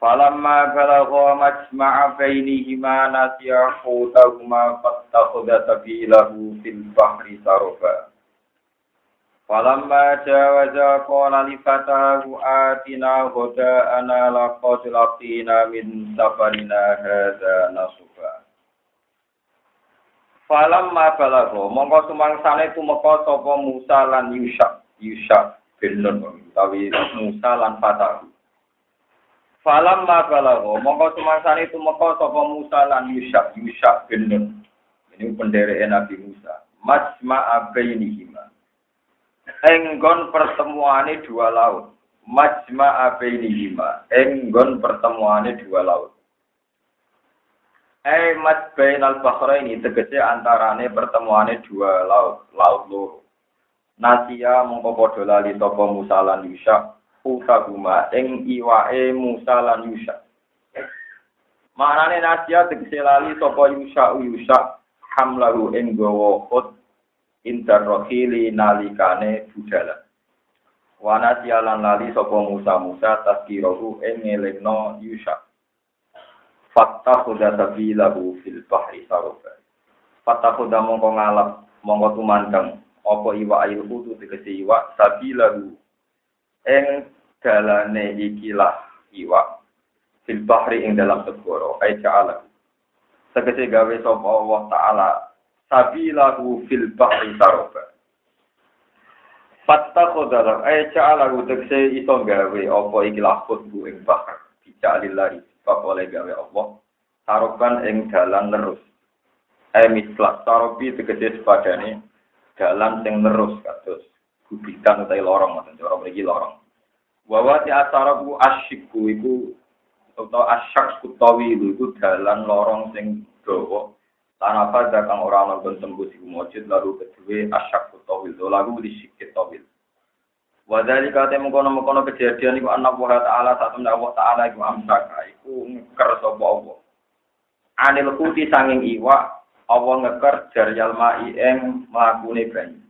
Falamma balagha majma'a bainihima nasiya hutahuma fattakhadha sabilahu fil bahri saroba. Falamma jawaza qala li fatahu atina ana laqad laqina min safarina hadza nasuba. Falamma balagha mongko sumangsane tumeka Musa lan Yusha Yusha bin Nun Musa lan Fatahu Falam ma balago, mongko sumangsane tumeka sapa Musa lan Yusha, Yusha bin Nun. Ini pendereke Nabi Musa. Majma abainihima. Enggon pertemuane dua laut. Majma abainihima. Enggon pertemuane dua laut. Eh mas bain al ini tegese antarane pertemuane dua laut, laut loro. Nasia mongko padha lali sapa Musa lan Yusha usahuma ing iwae Musa lan Yusa. Manane nasia tegese lali sapa Yusa Yusa hamlahu ing gawa ut interrohili nalikane budala. Wana sialan lali sapa Musa Musa taskirohu ing ngelingno Yusa. Fatta khuda sabilahu fil bahri saroba. Fatta khuda mongko ngalap mongko tumandang apa iwa ayu kudu tegese iwa sabilahu ing dalane ikilah iwa fil bahri ing dalam segoro ai ta'ala tegese gawe sapa Allah taala sabilahu fil bahri saroba Fatta khodara, eh ca'ala tegese iso gawe apa ikilah khutbu ing bahar. Bica'lillahi, sebab oleh gawe Allah. Saroban ing dalan lerus. Eh mislah, sarobi tegese sepadane dalan sing lerus kados gubitan utawi lorong maksud cara mriki lorong. Wa ti asarabu asyiku iku atau asyak kutawi iku dalan lorong sing dawa. Tanapa kang ora ana ben tembus iku mujud lalu kedue asyak kutawi lalu disikit tawil. Wa dzalika te mengkono-mengkono kejadian iku anak wa ta'ala satu Allah ta'ala iku amsaka iku ngeker sapa Allah. Anil kuti sanging iwa Allah ngeker jaryal mai ing mlakune banyu.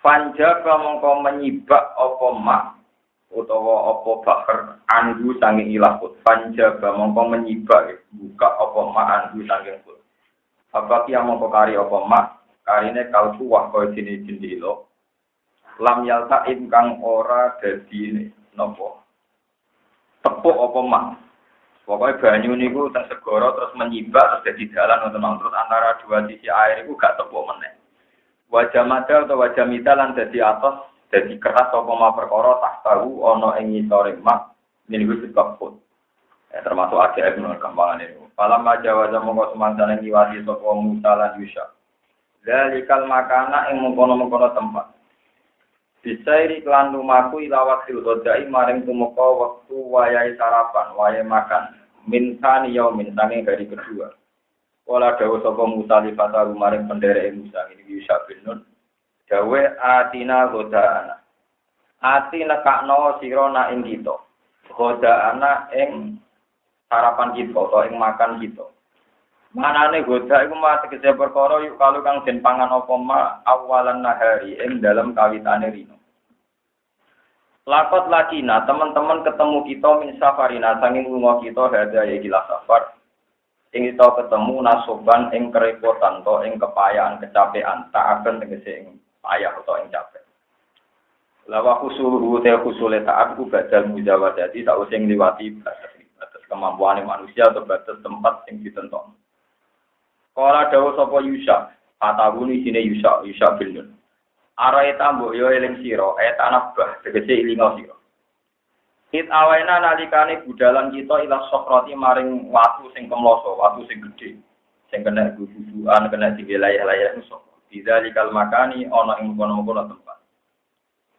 Panja mongko menyibak apa mak utawa apa bahar andu sanging ilahut. Panja mongko menyibak buka apa mak andu sanging put. Apa kia mongko kari apa mak karine kalbu wah kaya jini jendilo. Lam yalta kang ora dadi nopo. Tepuk apa mak. Pokoknya banyu niku teng segara terus menyibak terus jadi jalan untuk terus antara dua sisi air itu gak tepuk meneh wajah mada atau wajah mita lan dadi atas dadi keras apa ma perkara tak tahu ana ing ngisore mak minggu sikapun ya, termasuk aja ibnu kampangan itu Falam aja wajah mongko semangsane ngiwati sapa Musa lan Yusha Dalikal makana ing mengkono-mengkono tempat Bisairi klan lumaku ilawat silgodai maring tumeka waktu wayai sarapan, wayai makan. Mintani yaumin, sange dari kedua. Wala dawa sapa Musa li fatahu maring penderek Musa ini Yusha bin Nun. Dawe atina godaan. Ati nekakno sira na ing kita. Godaan ing sarapan kita atau ing makan kita. Manane goda iku mati kese perkara yuk kalau kang den pangan apa ma awalan nahari ing dalam kawitane rino. Lakot lakina teman-teman ketemu kita min safarina sanging lunga kita hada ya gila safar ing kita ketemu nasoban ing kerepotan to ing kepayaan kecapean tak akan tegese ing payah atau ing capek. Lawa khusuluhu te khusule taat ku badal jadi tak usah ngliwati batas batas kemampuan manusia atau batas tempat yang ditentukan Kala dawa sapa Yusha atawuni sine Yusha Yusha bin Nun. Arai tambo yo eling sira eta nabah tegese ilinga sira It awena nalikane budalan kita ila sokrati maring watu sing kemloso, watu sing gede. Sing kena gugusan, kena di wilayah-wilayah musuh. Bidalikal makani ana ing kono-kono tempat.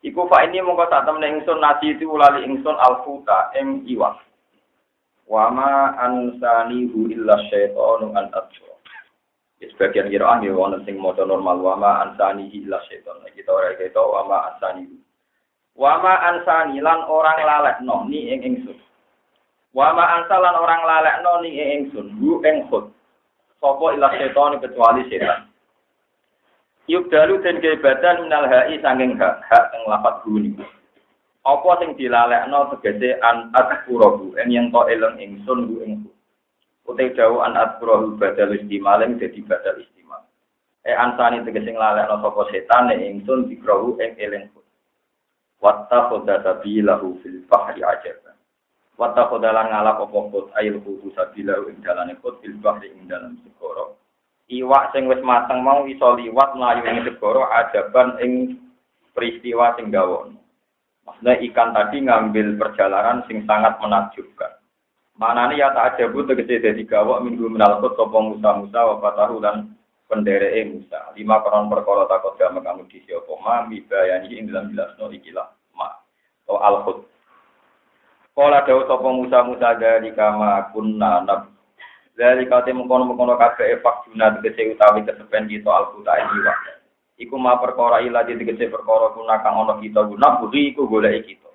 Iku fa ini mongko sak temne ingsun nasi itu ulali ingsun alfuta ing iwak. Wa ma ansanihu illa syaitanu an atsura. Ya, sebagian kira ya wonten sing maca normal wa ma ansanihi illa syaitan. Kita ora kita wa ma ansanihu. Wa ma ansani lan orang lalekno ni ing ingsun. Wa ma ansalan orang lalekno ni ing ingsun. Bu ing khut. Sopo illa syaitan kecuali setan. Yuk dalu den badan minal hai sanging hak hak ing lapat guni. Apa sing dilalekno tegese an atqurabu en yang to eleng ingsun bu ing Utai jauh an atqurabu badal istimaling dadi badal istimal. E ansani tegese nglalekno sapa setan ing ingsun dikrawu ing eling Watta khoda sabilahu fil bahri ajaban. Watta khoda lan ngalap apa kot ayil kudu sabilahu ing dalane kot fil bahri ing dalam segoro. Iwak sing wis mateng mau iso liwat mlayu ing segoro ajaban ing peristiwa sing gawon. Maksudnya ikan tadi ngambil perjalanan sing sangat menakjubkan. Mana nih ya tak aja bu tegese dari gawak minggu menalkut sopong Musa Musa wa tahu dan pendere Musa. Lima koron perkara takut gak kamu di siopo ma mibayani ing dalam jelas no ikilah ma atau alhut. Kala dawuh sapa Musa Musa dari kama kunna nab. Dari kate mengkono-mengkono kabeh efak juna tegese utawi kesepen kita alhuta ini wa iku ma perkara ila tegese perkara kuna kang ana kita guna budi iku golek kita.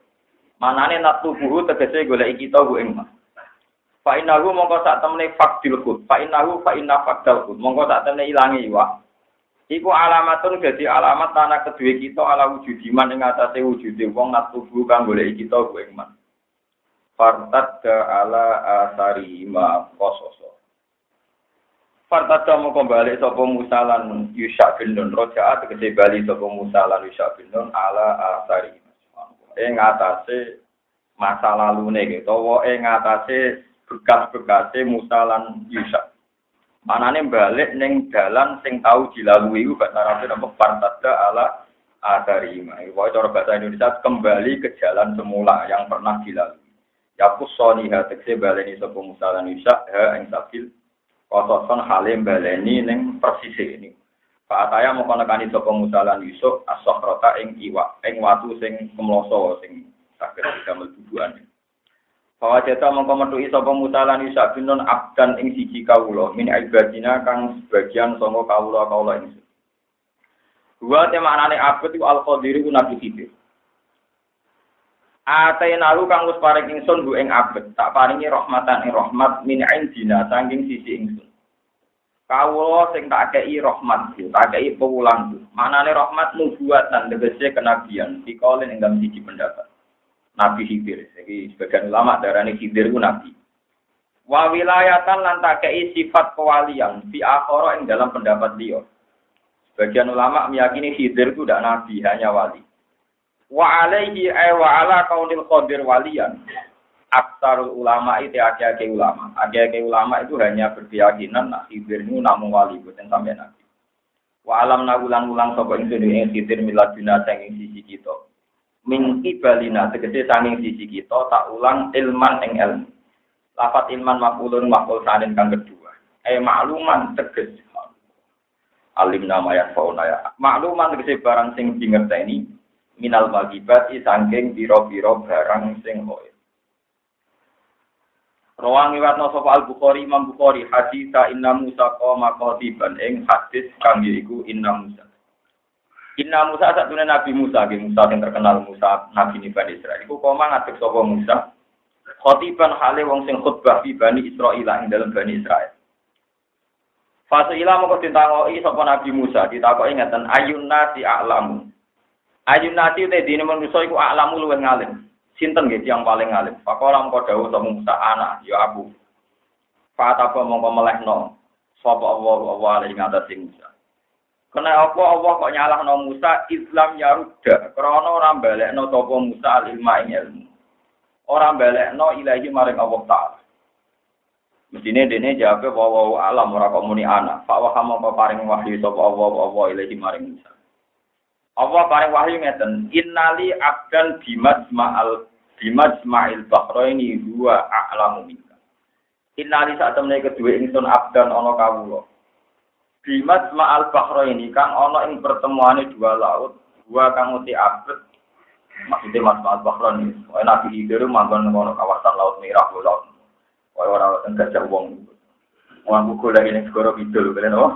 Manane natubuhu tegese golek kita ku ing. Fa innahu mongko sak temene fakdil khut. Fa innahu fa inna fakdal khut. Mongko sak temene ilange iwak. Iku alamatun jadi alamat tanah kedua kita ala wujud iman ing atase wujude wong natubu kang golek kita ku mas. Fartad ala asari ma kososo. Fartada mau kembali sopo Musa lan Yusha bin Nun roja tegese bali sopo Musa lan Nun ala asari ing atase masa lalune gitu ing atase bekas-bekase Musa lan Yusha manane balik ning dalan sing tau dilalui bahasa Arab apa fartada ala asari ma wa cara bahasa Indonesia kembali ke jalan semula yang pernah dilalui ya kusoni ha tegese baleni sopo Musa lan Yusha ha ing sabil kotoson halim baleni ning persis ini. Pak saya mau konekani sapa Musa lan Yusuf as-sakhrata ing iwa ing watu sing kemloso sing damel dudukan. Bahwa jeta mongko metuki sapa Musa lan Yusuf binun abdan ing siji kawula min ibadina kang sebagian sanga kawula kawula ing Dua tema anane abad iku al-qadiri ku nabi Khidir. Atainahu kang wis paring ingsun bu ing abet, tak paringi rahmatan ing rahmat min indina saking sisi ingsun. Kawula sing tak kei rahmat, tak kei pewulang. Manane rahmat nubuatan tegese kenabian, dikolin ing dalam siji pendapat. Nabi Khidir, iki sebagian ulama darani Khidir ku nabi. Wa wilayatan lan tak kei sifat kewalian fi akhara ing dalam pendapat dia. Sebagian ulama meyakini Khidir itu tidak nabi, hanya wali. Wa alaihi ay wa ala kaunil qadir walian. Aksarul ulama itu ake-ake ulama. Ake-ake ulama itu hanya berkeyakinan nak khidir ini namun wali bukan sampai nabi. Wa alam nagulang-ulang sapa ingsun ing khidir miladuna sing sisi kita mingki balina tegese sanging sisi kita tak ulang ilman ing ilmu. Lafat ilman makulun makul sanin kang kedua. Eh makluman teges. Alim nama ya fauna ya. Makluman tegese barang sing dingerteni minal magibati sangking biro-biro barang sing hoir. Rawang iwatno sapa Al Bukhari Imam Bukhari hadis inna Musa qoma qatiban. Ing hadis kang yaiku inna Musa. Inna Musa satune Nabi Musa, nggih Musa yang terkenal Musa Nabi ni Bani Israil. Iku koma ngadeg sapa Musa. Khatiban hale wong sing khutbah fi Bani Israil ing dalam Bani Israil. Fase ila moko ditangoki sapa Nabi Musa, ditakoki ngeten ayun nasi a'lamu. Ayun nati te dini manusa iku alamu luwih ngalim. Sinten nggih yang paling ngalim? Pakola mengko dawuh sapa Musa anak ya aku. Fatapa mongko melehno sapa Allah Allah alaihi ngatasi Musa. Kena apa Allah kok nyalahno Musa Islam ya ruda krana ora balekno sapa Musa ilmu ing ilmu. Ora balekno ilahi maring Allah taala. Mestine dene jawabe wa alam ora kok muni anak. Pak wa mongko paring wahyu sapa Allah Allah ilahi maring Musa. Allah paring wahyu ngeten, innali abdan bimajma'al bimajma'il bahraini huwa a'lamu minka. Innali saat temne kedua ingsun abdan ana kawula. Bimajma'al bahraini kang ana ing pertemuane dua laut, dua kang uti abet. Maksudnya majma'al bahraini, Nabi Hidir manggon ngono kawasan laut merah laut. Kaya ora wonten gajah wong. Wong golek ning segara kidul kene apa?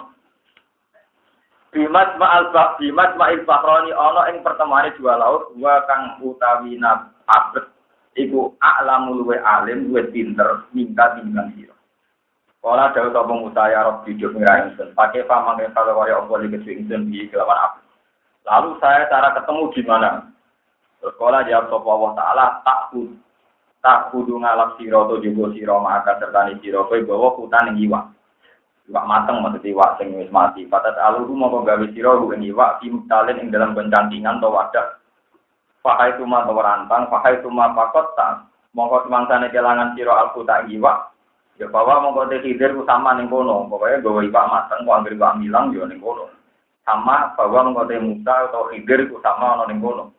Bimat ma'al bak bimat ma'il bahroni ana ing pertemuane dua laut dua kang utawi nab abet iku a'lamul wa alim wa pinter minta timbang sira. Kala dawuh sapa Musa ya Rabbi juk ngira ingsun. Pakai pamang kalau kaya apa iki ingsun di kelawan aku. Lalu saya cara ketemu gimana? Terus kala jawab sapa Allah taala tak tak kudu ngalap sira to juga sira maka sertani sira kowe bawa hutan ing iwak. Iwak mateng maksud iwak sing wis mati. Patat aluhu mongko gawe sira ing iwak tim talen ing dalam bencantingan to wadah. Fahai tuma to rantang, fahai tuma pakot tak. Mongko semangsane kelangan sira alku tak iwak. Ya bahwa mongko te hidir ku sama ning kono. Pokoke gawe iwak mateng ku anggere iwak milang yo ning kono. Sama bahwa mongko te Musa atau hidir ku sama ana ning kono.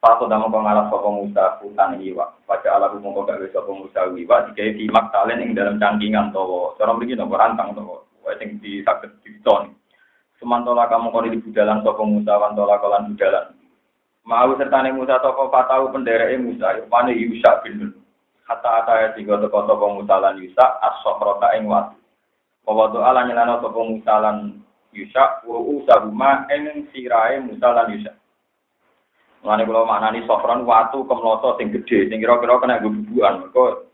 Pasu damo pengalap sapa Musa hutan iwak. Baca ala ku mongko gawe sapa Musa iwak digawe dimak talen ing dalam cangkingan towo. Cara mriki nopo rantang towo. Wae sing di saged diton. Semantola kamu kono di budalan sapa Musa wantola kolan budalan. Mau sertane Musa toko patau pendereke Musa, yupane Yusa bin Nun. Kata ataya tiga toko toko Musa lan Yusa, as-sofrota ing watu. Bahwa doa lan nyelana toko Musa lan Yusa, wa usahuma ing sirahe Musa lan Yusa. Mulane kula maknani sofron watu kemloso sing gedhe, sing kira-kira kena gubuan. Mergo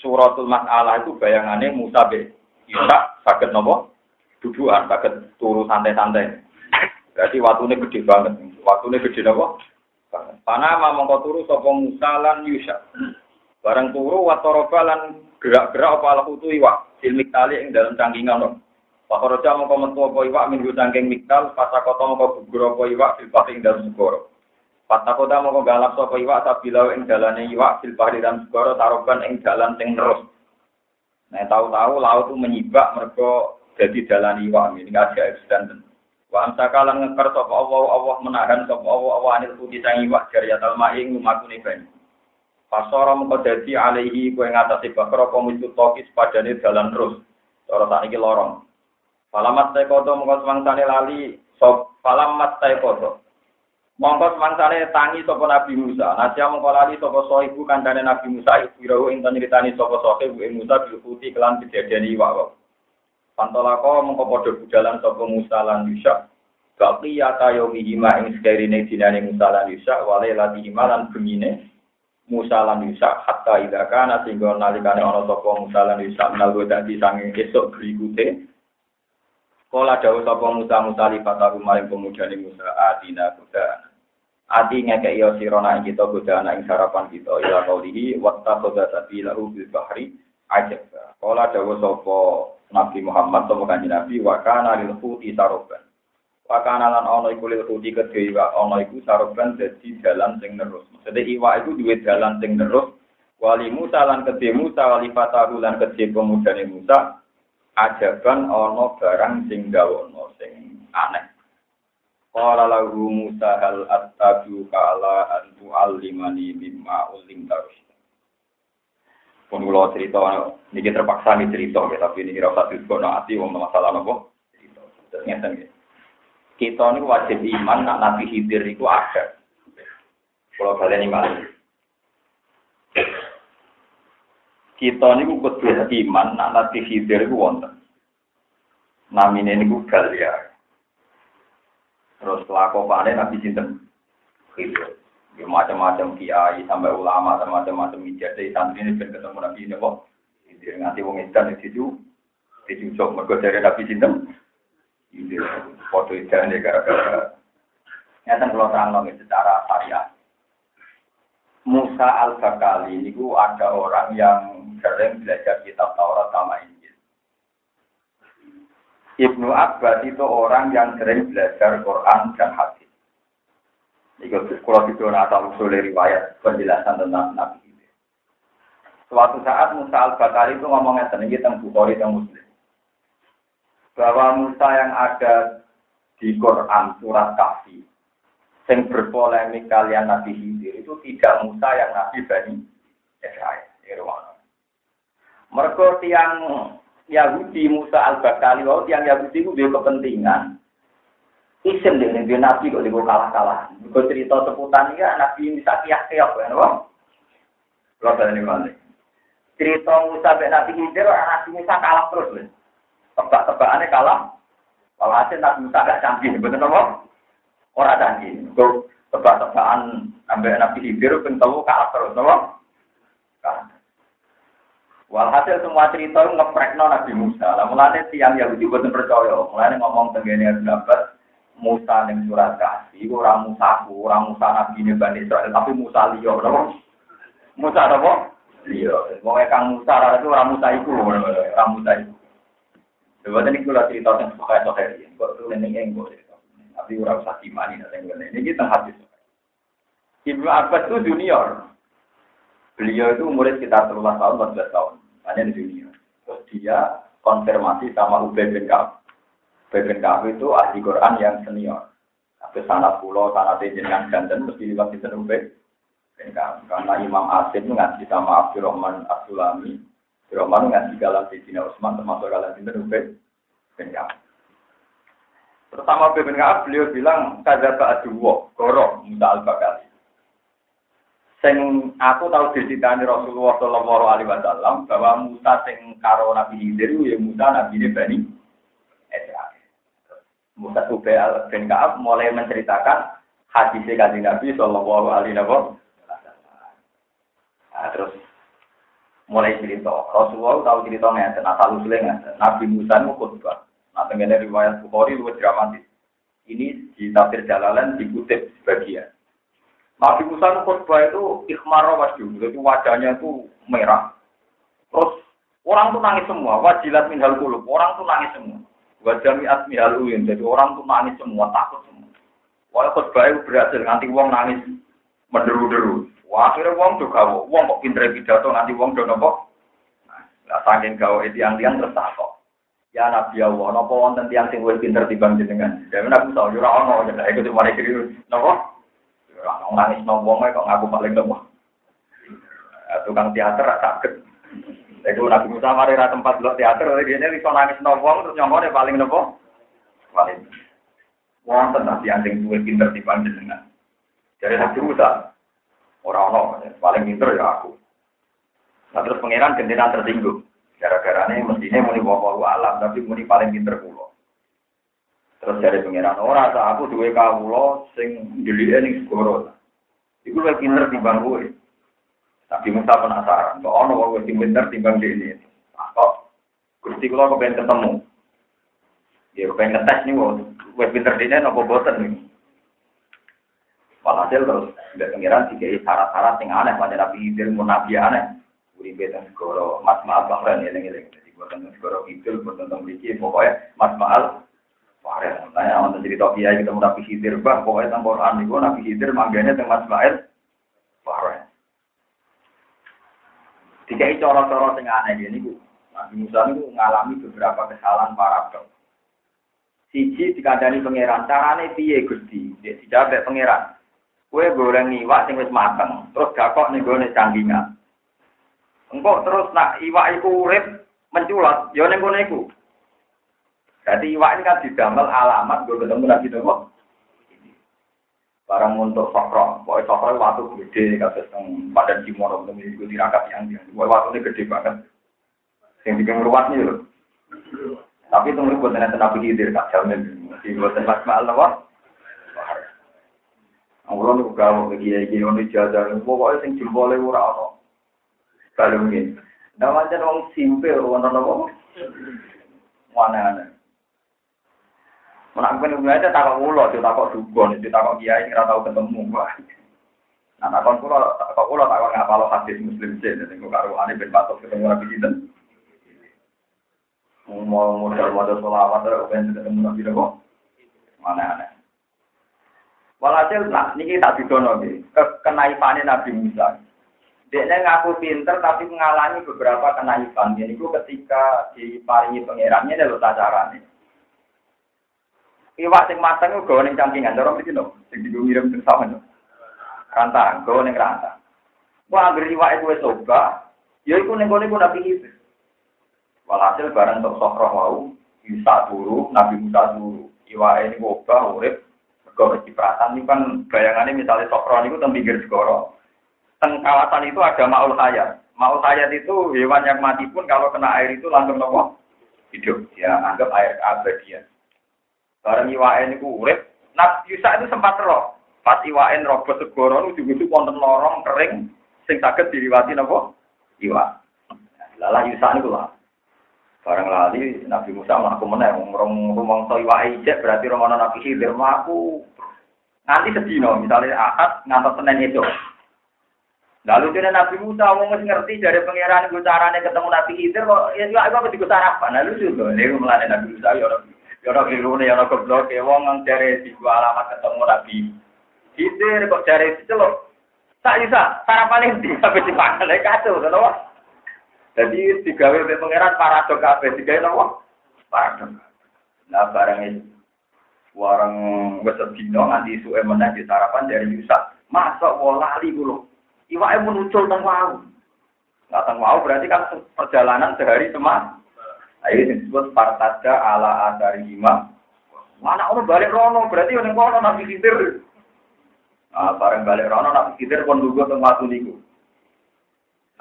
suratul mas'alah itu bayangane Musa be Yusa saged napa? Duduan, saged turu santai-santai. Berarti watune gede banget. Watune gede napa? Panama mongko turu sapa Musa lan Yusha. Barang turu watoroba lan gerak-gerak apa ala kutu iwak. Ilmik tali ing dalam cangkingan no. Pakoroja mongko metu apa iwak minggu cangking miktal, pasakota mongko gugur apa iwak fil ing dalam segoro. Patakota mongko galap sapa iwak sabilau ing dalane iwak fil bahri dan segoro taroban ing dalan sing terus. Nah tahu-tahu laut itu menyibak mereka jadi dalan iwak ini ada eksisten. Wa amsaka lan ngeker sapa Allah Allah menahan sapa Allah Allah anil putih sang iwak jariyatal ma'ing lumakune banyu. Pasara mengko dadi alaihi kowe ngatasi bakar apa mitu tokis padane dalan terus. Cara sakniki lorong. Falamat taikoto mengko semangsane lali sop falamat taikoto. Mongko semangsane tangi sapa Nabi Musa. Nasya mengko lali sapa sohibu kancane Nabi Musa iku ing nyritani sapa sohibu ing Musa bil putih kelan kejadian iwak. Pantolako mengko padha budalan sapa Musa lan Yusha. Baqi ya tayomi hima ing sekarine dinane Musa lan Yusha wale lati hima lan bengine Musa lan Yusha hatta ida kana sehingga nalikane ana sapa Musa lan Yusha menal dadi sanging esuk berikute. Kala dawuh sapa Musa Musa li fatahu maring pemujane Musa adina kuda. Adi ngekek yo sirona ing kita kuda ing sarapan kita ila kaulihi watta khoda sabilahu bil bahri ajab. Kala dawuh sapa Nabi Muhammad sapa kanjeng Nabi wa kana lil khuti saroban. Wa kana lan ana iku lil khuti kedhe iwak ana iku saroban dadi dalan sing terus. Maksudnya iwak iku duwe dalan sing terus. Wali Musa lan kedhe Musa wali fatahu lan kedhe pemudane Musa ajaban ana barang sing gawono sing aneh. Qala lahu Musa hal attabu ka'ala an tu'allimani mimma ulim tarus. pun kula cerita niki terpaksa nih cerita tapi ini kira usah diskono ati wong masalah apa cerita. Terus ngeten Kita ini wajib iman nak Nabi Khidir itu ada. Kalau kalian iman. Kita ini kudu iman nak Nabi Khidir itu wonten. Namine niku Galia. Terus kelakuannya Nabi Sinten Khidir. Ya, macam-macam kiai sampai ulama sampai macam-macam ijazah santri ini ben ketemu nabi ini kok ini nganti wong edan di situ di situ mereka dari nabi sinten ini foto edan ya gara-gara nyata kalau terang lagi secara syariah Musa al Bakali itu ada orang yang sering belajar kitab Taurat sama Injil. Ibnu Abbas itu orang yang sering belajar Quran dan hadis. Ikut kalau itu asal usul riwayat penjelasan tentang Nabi itu. Suatu saat Musa al bakari itu ngomongnya ini tentang Bukhari dan Muslim. Bahwa Musa yang ada di Quran surat Kahfi yang berpolemik kalian Nabi Hidir itu tidak Musa yang Nabi Bani Israel. Mereka tiang Yahudi Musa al-Bakali, tiang Yahudi itu dia kepentingan Isim deh nih nabi kok dibawa kalah kalah. Gue cerita seputar nih ya nabi bisa kiak kiak kan bang. Kalau saya nih cerita Musa dan Nabi Khidir, Nabi Musa kalah terus. Lho. Tebak-tebakannya kalah. Kalau hasil Nabi Musa gak canggih, betul apa? Orang canggih. Kau tebak-tebakan sampai Nabi Khidir, pun tahu kalah terus, apa? Walhasil semua cerita itu ngeprekno Nabi Musa. Lah mulane tiang Yahudi boten percaya. Mulane ngomong tenggene pendapat Musa ning surat kasih ora Musa ora Musa Nabi ini Bani Israel tapi Musa liya napa? Musa apa? Liya. Wong kang Musa itu ora Musa iku ora Musa iku. Coba tadi kula cerita tentang sokai sokai ini, kok tuh neneng engko Tapi ora usah dimani nek ngene. Ini kita hadis. Ibnu Abbas itu junior. Beliau itu umurnya sekitar 13 tahun, 14 tahun hanya di dunia. Terus dia konfirmasi sama Ubay bin Ka'ab. Ubay bin Ka'ab itu ahli Quran yang senior. Tapi sanat pulau, sanat jenengan dan mesti liwat di Ubay bin Ka'ab. Karena Imam Asim ngaji sama Abdurrahman Abdulami. Abdurrahman ngaji galang Sayyidina Utsman termasuk galang di Ubay bin Ka'ab. Pertama Ubay bin Ka'ab beliau bilang, Kadzaba aduwa, gorok, Musa al-Bakali sing aku tahu diceritani Rasulullah Shallallahu Alaihi Wasallam bahwa Musa sing karo Nabi Khidir ya Musa Nabi ini Bani Israel. Musa Ubay bin Kaab mulai menceritakan hadis kaji Nabi Shallallahu Alaihi Wasallam. Nah, terus mulai cerita Rasulullah tahu cerita nggak asal usulnya nggak Nabi Musa itu khutbah. Nah, tenggene riwayat Bukhari luwih dramatis. Ini di tafsir Jalalan dikutip sebagian. Nabi Musa khutbah itu ikhmar wajah, jadi wajahnya itu merah. Terus orang tuh nangis semua, wajilat minhal kulub, orang tuh nangis semua. Wajah miat minhal uyun, jadi orang tuh nangis semua, takut semua. Walau khutbah itu berhasil, nanti uang nangis menderu-deru. Wah, akhirnya uang juga, uang kok pinter pidato, nanti uang udah nopo. Nah, saking gawe itu yang tiang terus takut. Ya Nabi Allah, nopo wonten tiang sing wis pinter dibanding dengan. Dan Nabi tahu, ora ono, jadi ikut mari kiri, nopo. Orang nangis nombong kok ngaku paling lemah. Tukang teater sakit. Itu Nabi Musa mari ra tempat lo teater, ini bisa nangis nombong terus nyongone paling nopo? Paling. Wonten nabi anjing duwe pinter di panjenengan. Jadi Nabi Musa, orang ono paling pinter ya aku. Nah terus pangeran gentenan tersinggung. Gara-gara ini mestinya muni wawahu alam, tapi muni paling pinter pulau. Terus dari pengiran ora tak aku duwe kawula sing ndelike ning segoro. Iku luwih pinter timbang kowe. Tapi Musa penasaran, kok ono wong sing pinter timbang dene. Kok Gusti kula kepengen ketemu. Ya kepengen ngetes nih wong luwih pinter dene napa boten nih. Walhasil terus dari pengiran tiga syarat-syarat yang aneh, pada Nabi Hidir mau Nabi aneh. Uribe dan segoro mas maal bahkan ya ini jadi buatan segoro itu buatan memiliki pokoknya mas maal Wah, Tanya untuk cerita kiai ketemu Nabi Khidir, bah, pokoknya tentang Quran itu Nabi Khidir mangganya tentang Mas Bael. Wah, Tiga coro-coro yang aneh gini, bu. Nabi Musa itu mengalami beberapa kesalahan paradok. Siji dikandani pangeran, carane piye Gusti? Dia dijawab pangeran. Kue goreng iwak sing wis mateng, terus gakok nih gue canggingan. Engkau terus nak iwak iku urip menculat, yo ning kono iku. Jadi iwak ini kan didamel alamat gue ketemu lagi dong. Barang untuk sokro, pokoknya sokro waktu gede, kasus yang badan Cimono untuk mengikuti tirakat yang dia. Waktu ini gede banget. Yang bikin ruwet nih loh. Tapi itu menurut buat nanti nabi hidir kak jamin. Di buat tempat mahal Aku nih gawe ke kiai kiai ono jajar, pokoknya sing jempolnya ora ono. Kalau ini, namanya orang simpel, ono apa? Mana-mana. Menak ben mulai takok kula, takok dukun, takok kiai ora tau ketemu. Nah, takon kula, takok kula takok ngapalo hadis muslim sih, dadi kok karo ane ben patok ketemu Nabi sinten. Mau modal modal selawat ben ketemu Nabi kok. Mana aneh. Walhasil nah niki tak didono nggih, kenaifane Nabi Musa. Dia ngaku pinter tapi mengalami beberapa kenaifan. Jadi ketika diparingi pangerannya lho carane. Iwak sing mateng ku gawa ning cangkingan, cara mriki lho, sing digo ngirim sing sawen. Rantang, gawa ning rantang. Wah, anggere iwak itu wis soba, ya iku ning kene ku nabi iki. Walhasil barang untuk sokroh wau, bisa turu, Nabi Musa turu. Iwak ini obah, urip, mergo cipratan ini kan bayangannya misalnya sokroh ini ku teng pinggir segoro. Teng kawasan itu ada maul kaya. Mau hayat itu hewan yang mati pun kalau kena air itu langsung nopo hidup. Ya anggap air abadian. Barang iwaen itu urip. Nah, Yusa itu sempat roh. Pas iwaen robot segoro ujung-ujung wonten lorong kering sing saged diliwati nopo iwa. Lala Yusa itu lah. Barang lali Nabi Musa mlaku meneh ngomong rumangsa iwake ijek berarti romono Nabi Khidir mlaku Nanti sedino, misalnya akad ngantos Senin itu. Lalu dia Nabi Musa mau ngerti dari pangeran gue caranya ketemu Nabi Khidir kok ya juga apa di sarapan. Lalu juga ini mulai Nabi Musa ya orang ya orang keliru nih ya orang goblok ya wong nang dari di gua alamat ketemu Nabi Khidir kok dari loh. Tak bisa sarapan ini sampai di mana lagi kacau, kenapa? Jadi tiga WP pangeran paradok kabeh tiga nopo? Paradok. Nah barang itu warang wis dino nganti suwe meneh di sarapan dari Yusa. Masa wala lali kulo. Iwake muncul teng wau. Nah, teng wau berarti kan perjalanan sehari semua. Ayo disebut partada ala asari lima. Mana orang balik rono berarti yang kono nabi khidir. Ah bareng balik rono nabi khidir pun lugu teng watu niku.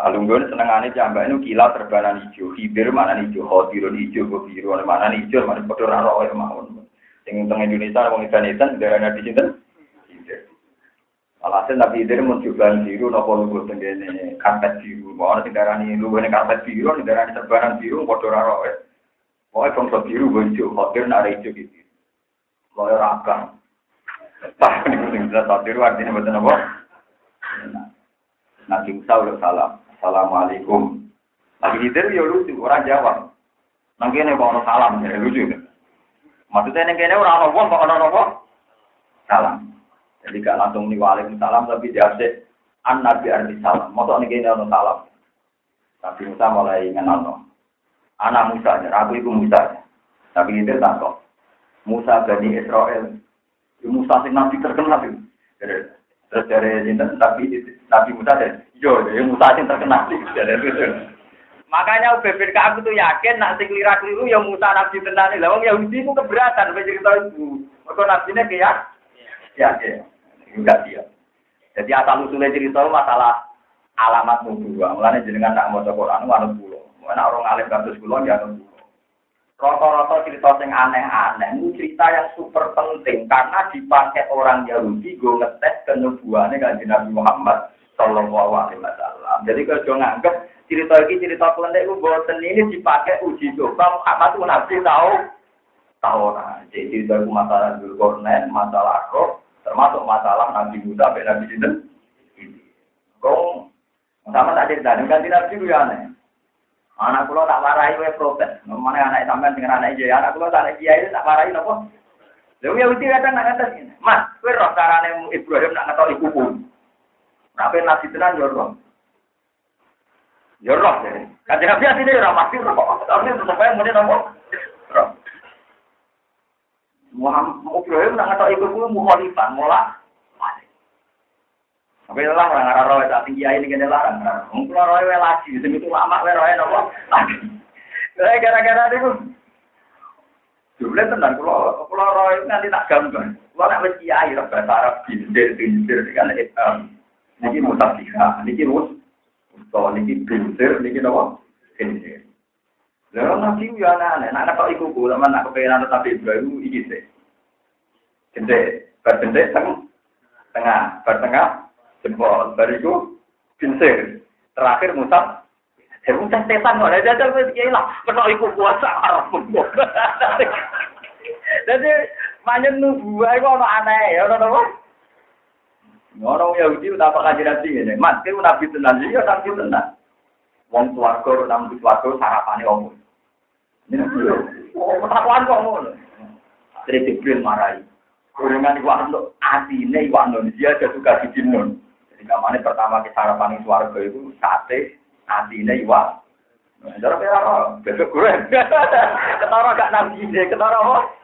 Alunggon senengane jambak itu kilat terbanan hijau, hibir mana hijau, hodirun hijau, biru, mana hijau, mana bodoh raro, mawon. Sing teng Indonesia wong Indonesia darahnya di sinten? Alhasil Nabi Idris mau coba biru, nopo lugu tenggene karpet biru. Mau orang darah ini lugu karpet biru, darah ini sebaran biru, bodoh raro ya. Pokoknya bangsa biru hijau, hotir nak hijau gitu. Loyo rakam. Pak, ini jelas biru artinya betul apa? Nabi Musa udah salam. Assalamualaikum. Nabi Idris ya lucu, orang jawab. Ini mau salam, ya lucu. Maksudnya kayaknya orang orang kok orang orang salam. Jadi gak langsung nih salam tapi diasik an nabi arti salam. Ini kayaknya orang salam. Nabi Musa mulai ngenal Anak Musa, aku itu Musa. Tapi itu tak. Musa bani Israel. Musa sing nabi terkenal itu. Terus dari tapi Nabi Musa dari, yo, Musa sing terkenal. Makanya Ubay aku tuh yakin nak sing keliru ya Musa nabi tenan lah wong Yahudi ku keberatan sampai cerita itu. Mergo nabine kayak ya ya enggak dia. Jadi asal usulnya cerita masalah alamat nubuah. Mulane jenengan tak maca Quran manut kula. Mana orang alim kados kula ya anut Rata-rata cerita sing aneh-aneh ini cerita yang super penting karena dipakai orang Yahudi gue ngetes kenubuannya kan Nabi Muhammad Sallallahu Alaihi Wasallam. Jadi kalau nganggep cerita ini cerita kelendek itu boten ini dipakai uji coba Muhammad itu nabi tahu tahu nah jadi cerita itu masalah Zulkarnain masalah roh termasuk masalah Nabi Musa Nabi Sinten kau sama tak cerita dengan nabi itu ya aneh anak pulau tak marahi we protes mana anak sampean dengan anak iya anak pulau tak kiai tak marahi nopo Lalu ya uji kadang nak ini, mas, kue roh carane Ibrahim nak ibu pun. Nabi tenan yo roh. Ya roh ya. Kanjeng Nabi asline ora pasti roh. Tapi tetep ae muni nopo? Roh. Muhammad Ibrahim nak ngatok iku kuwi mukhalifan, mola. Tapi lah orang arah roh tak tinggi ini kene larang. Mungkin roh lagi, sing itu lama wae roh nopo? Lagi. Gara-gara niku Jumlah tenang, kalau kalau roh itu nanti tak gambar. Kalau nak wis kiai bahasa Arab bindir bindir. Niki musafika, niki mus Utawa niki bintir, niki napa? Bintir. Lalu nabi ya aneh, nak nak iku ku, lama nak kepengen tapi Ibrahim iki sih. Gede, bergede tengah, tengah, bertengah, jempol, bariku, bintir. Terakhir musab, Ya muncul setan kok, ada jajal wis kiai lah, kena iku puasa arep. Jadi manyen nubuah iku ana aneh, ya ana apa? Ngono Yahudi udah apa kaji nabi ini? Mas, kau nabi tenan, iya nabi tenan. Wong suwargo, nabi suwargo, sarapane omong. Ini oh, takuan kok ngono. Jadi Jibril marahi. Kuringan iwak untuk asine iwak dia ada suka di non. Jadi kamane pertama ke sarapan suwargo itu sate, asine iwak. Cara kira besok gue. Ketara gak nabi deh, ketara apa?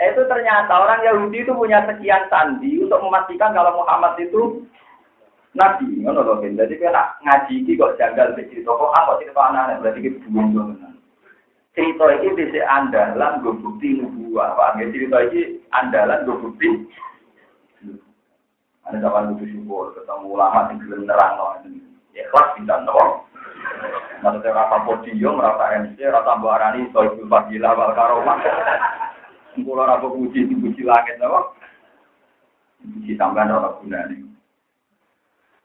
Itu ternyata orang Yahudi itu punya sekian sandi untuk memastikan kalau Muhammad itu nabi. Ngono loh, Jadi kena ngaji iki kok janggal cerita kok apa cerita anak berarti kita buang Cerita ini bisa andalan gue bukti nubuah. Pak, cerita ini andalan gue bukti. Ada zaman butuh syukur ketemu ulama yang belum nerang loh. ikhlas bisa nopo. Maksudnya rasa podium, rasa MC, rasa mbak Arani, soal fadilah, wal karomah. Kulo ora puji dipuji langit nopo. Puji sampean ora gunane.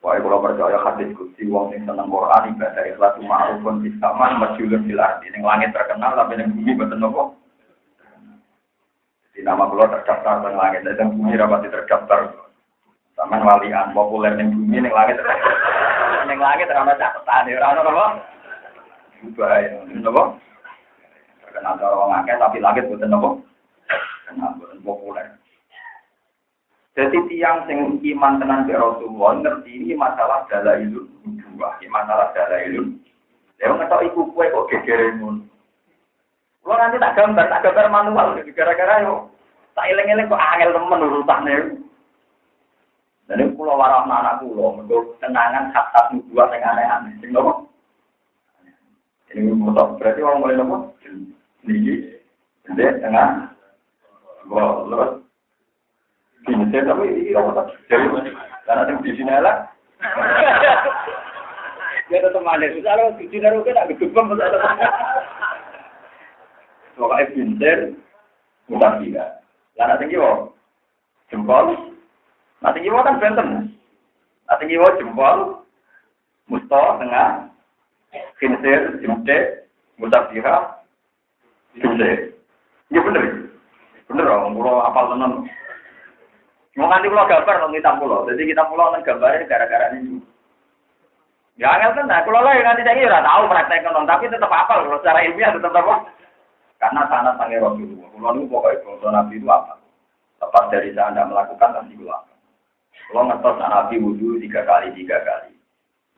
Wae kalau percaya hadis kursi wong sing seneng Quran ibadah ikhlas ma'rufun fis sama masyhurun fil ardi ning langit terkenal tapi ning bumi boten nopo. Di nama kula terdaftar teng langit dan bumi rapati terdaftar. Sampeyan walian populer ning bumi ning langit. Ning langit ora ono catatan ora ono apa? Bahaya, napa? Terkenal karo wong akeh tapi langit boten napa? Boten populer. Jadi tiang sing iman tenan ke Rasulullah ngerti ini masalah dalailun dua, ini masalah dalailun. Ya ngetok iku kue kok gegere ngono. Kulo nanti tak gambar, tak gambar manual gara-gara yo tak eling-eling kok angel temen urutane. Dan ini kulo warah anak kulo, mergo kenangan hak nubuah sing aneh-aneh. Sing nopo? Ini motor berarti orang mulai nopo? Niki, ini tengah. Wah, terus Gini, tapi Jadi, karena yang di sini lah. Tetap ada. Misalnya di sini rugi tak gedebam. Pokoknya pinter, tidak. Tinggi jempol. Nah tinggi kan benten. Nah tinggi jempol, musto tengah, kinsir, jemde, musafira, jemde. Iya bener. Bener om, kalau apal tenan. Mau nganti pulau gambar nong kita pulau, jadi kita pulau nong gambarnya gara-gara ini. Ya angel kan, nah kalau lah nanti saya kira tahu praktek nong, tapi tetap apa kalau secara ilmiah tetap apa? Karena tanah sange Rasulullah. Pulau itu pokoknya kalau Nabi itu apa? Lepas dari anda melakukan pasti itu apa? Kalau ngetos Nabi wudhu tiga kali tiga kali.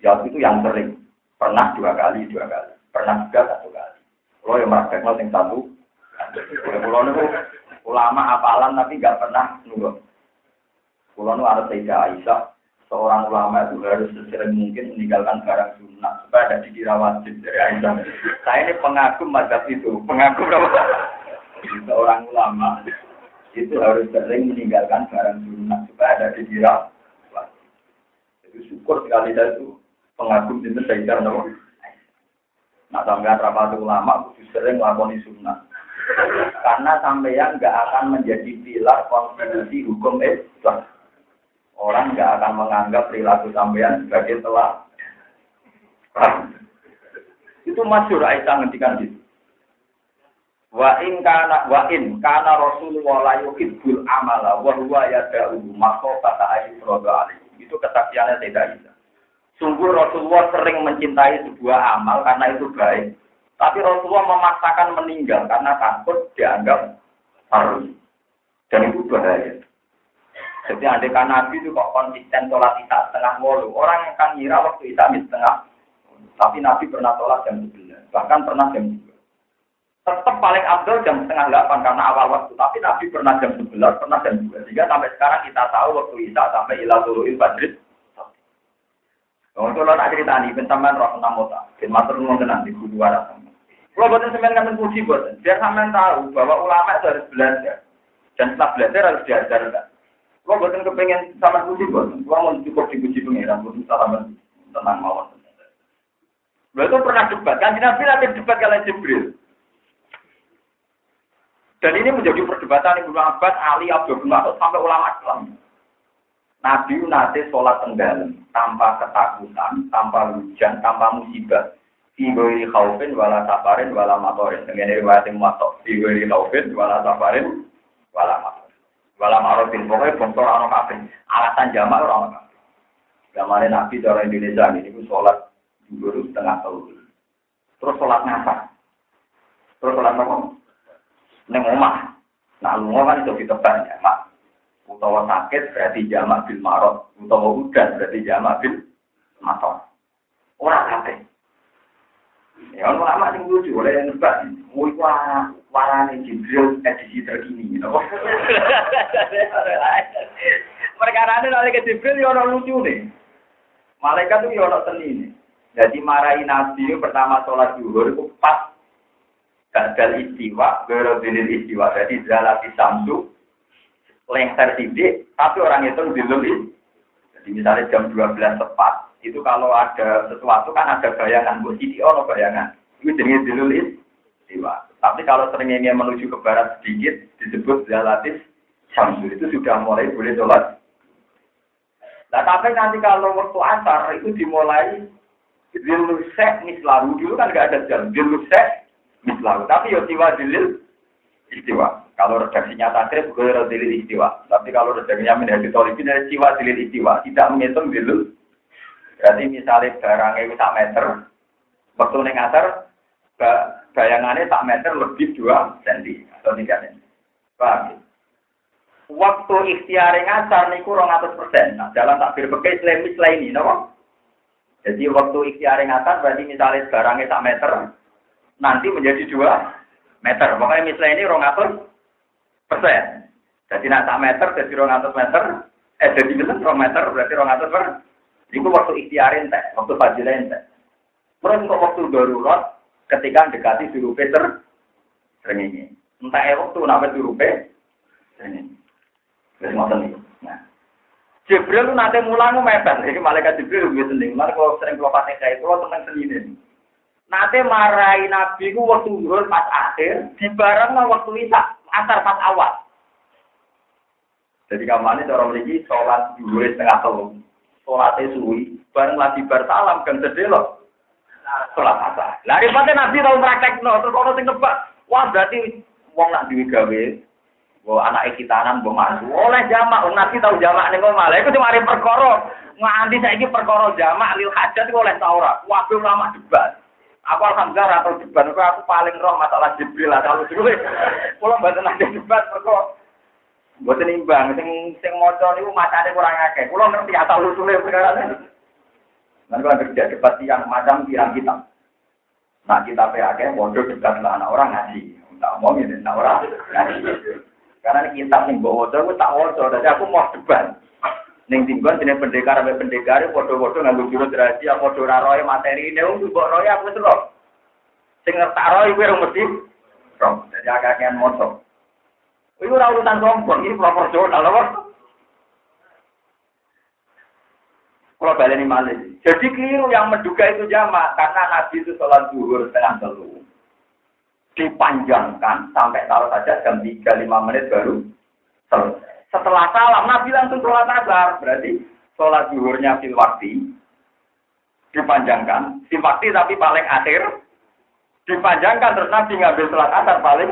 Ya itu yang sering. Pernah dua kali dua kali. Pernah juga satu kali. Kalau yang praktek yang satu. Pulau itu ulama apalan tapi nggak pernah nurut. Pulau nu ada Sayyidah Aisyah, seorang ulama itu harus sesering mungkin meninggalkan barang sunnah supaya ada dikira wajib dari Aisyah. Saya ini pengagum mazhab itu, pengagum apa? Seorang ulama itu harus sering meninggalkan barang sunnah supaya ada dikira wajib. Itu syukur sekali saya itu pengagum itu Sayyidah. Nah sampai rapat ulama sering lakoni sunnah. Karena sampeyan nggak akan menjadi pilar konstitusi hukum Islam orang nggak akan menganggap perilaku sampean sebagai telah. Itu masyur Aisyah ngendikan gitu. Wa in kana wa in kana Rasulullah la yuhibbul amala wa huwa yad'u makhofata ayyurada alaihi. Itu kesaksiannya tidak bisa. Sungguh Rasulullah sering mencintai sebuah amal karena itu baik. Tapi Rasulullah memaksakan meninggal karena takut dianggap harus. Dan itu bahaya. Jadi ada Nabi itu kok konsisten sholat isya setengah wolu. Orang yang kan ngira waktu isya setengah. Tapi Nabi pernah sholat jam 11. Bahkan pernah jam 2. Tetap paling abdul jam setengah 8 karena awal waktu. Tapi Nabi pernah jam 11, pernah jam 2. Sehingga sampai sekarang kita tahu waktu isya sampai ilah tulu'il badrit. Kalau nak cerita nih, bentaman roh tentang mota. Bin matur nuwun tenan di kudu waras. Kalau buatan semen kan puji buatan. Biar sampean tahu bahwa ulama itu harus belajar. Dan setelah belajar harus diajarkan. Kalau buatan kepengen sama puji buatan, kalau mau cukup dipuji pengiran, buatan sama tenang mawon. Lalu itu pernah debat, kan Nabi nanti debat kalian Jibril. Dan ini menjadi perdebatan Ibnu Abbas, Ali, Abdul Mas'ud sampai ulama Islam. Nabi nanti sholat tenggelam tanpa ketakutan, tanpa hujan, tanpa musibah. Iboi khaufin wala safarin wala matorin. Dengan riwayat yang matok. Iboi khaufin wala safarin wala matorin. Walau marofin, pokoknya bongkor orang kafir. Alasan jamak orang kafir. Zamannya Nabi cara Indonesia ini, itu sholat dulu setengah tahun. Terus sholat ngapa? Terus sholat apa? Neng omah. Nah, lu kan itu ditebak jamak. Utawa sakit berarti jamak bil marot. Utawa udan berarti jamak bil matok. Orang kafir. Ya, orang lama sing lucu, oleh yang nebak. Wih, wah, warane Jibril edisi terkini. Mereka ada nanti ke Jibril, ya orang lucu nih. Malaikat tuh ya orang seni nih. Jadi marahi Nabi pertama sholat zuhur itu pas gagal istiwa, berobilil istiwa. Jadi zalati samsu, lengser sidik, tapi orang itu diluli. Jadi misalnya jam 12 tepat, Itu kalau ada sesuatu kan ada bayangan. Bu Siti ono bayangan. Itu jenis dilul istiwa. Tapi kalau seringnya menuju ke barat sedikit disebut zalatis syamsu itu sudah mulai boleh sholat. Nah tapi nanti kalau waktu asar itu dimulai dilusek mislaru dulu kan nggak ada jam dilusek mislaru. Tapi ya siwa dilil istiwa. Kalau redaksinya takrib, gue dilil istiwa. Tapi kalau redaksinya menjadi tolibin, dari siwa dilil istiwa. Tidak menghitung dilil. Berarti misalnya barangnya itu tak meter, waktu ini ngasar, bayangannya tak meter lebih 2 cm atau 3 cm. Paham ya? Waktu ikhtiar ngasar niku 200 persen. Nah, dalam takbir pakai selain ini, no? Jadi waktu ikhtiar ngasar berarti misalnya barangnya tak meter, nanti menjadi 2 meter. Pokoknya misalnya ini 200 persen. Jadi nak tak meter, jadi 200 meter, eh jadi misalnya 2 meter berarti 200 per. Itu waktu ikhtiarin teh, waktu fajilain teh. Terus untuk waktu darurat, ketika dekati suruh Peter ini. Entah ya waktu napa suruh ini. Terus ngoten iki. Nah. Jibril lu nate mulang mepet, iki malaikat Jibril lebih seneng. Mari kalau sering pakai kayak kalau tentang seni ini. Nate marahi Nabi ku waktu zuhur pas akhir, di barang waktu isak asar pas awal. Jadi kamane cara mriki sholat zuhur setengah telu. Sholatnya suwi, bareng lagi bar salam kan sedelok sholat asar. Lah ribate Nabi tau praktekno terus ono sing nebak. Wah berarti wong nak duwe gawe anak kitanan mbok oleh jamak, wong Nabi tau jamak ning omah. Lha iku cuma ari perkara nganti saiki perkara jamak lil hajat iku oleh ta ora. Wabe ulama debat. Aku alhamdulillah atau debat aku, paling roh masalah Jibril lah kalau dulu. Kalau mboten ada debat perkara Mboten imbang sing sing maca niku macane kurang akeh. Kula ngerti asal usule perkara ini. Nanti kalau kerja debat yang macam pirang kita. Nah kita PAK, bodoh debat lah anak orang ngaji. Tak ngomongin, anak orang ngaji. Karena kita nih bawa bodoh, aku tak bodoh. Jadi aku mau debat. Neng tinggal jenis pendekar sampai pendekar, bodoh-bodoh nggak jurus rahasia, bodoh raroy materi ini, untuk bawa roy aku terus. Sing ngertak roy, gue mesti. Jadi agak-agak motor. Itu urutan sombong, ini proporsional, loh. Kalau balik ini malih. Jadi keliru yang menduga itu jamaah karena Nabi itu sholat zuhur setengah telu. Dipanjangkan sampai taruh saja jam 3 lima menit baru selesai. Setelah salam Nabi langsung sholat asar. Berarti sholat zuhurnya fil waktu dipanjangkan. Fil waktu tapi paling akhir dipanjangkan terus Nabi ngambil sholat asar paling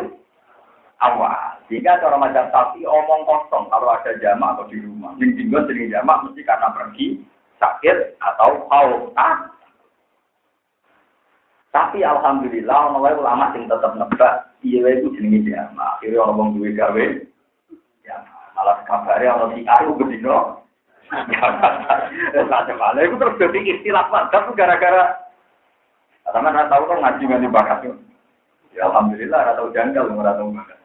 awal. Jika cara macam sapi omong kosong kalau ada jamaah atau di rumah. Minggu sering jamaah mesti karena pergi sakit atau haus. Ah. Tapi alhamdulillah wae ulama sing tetep nebak wae iku jenenge jamaah. Akhire ono wong gawe ya malah kabare ono si aku gedino. Sampai malah itu terus jadi istilah mantap gara-gara sama nggak tahu kan ngaji nggak bakat Ya alhamdulillah nggak tahu janggal nggak tahu bakat.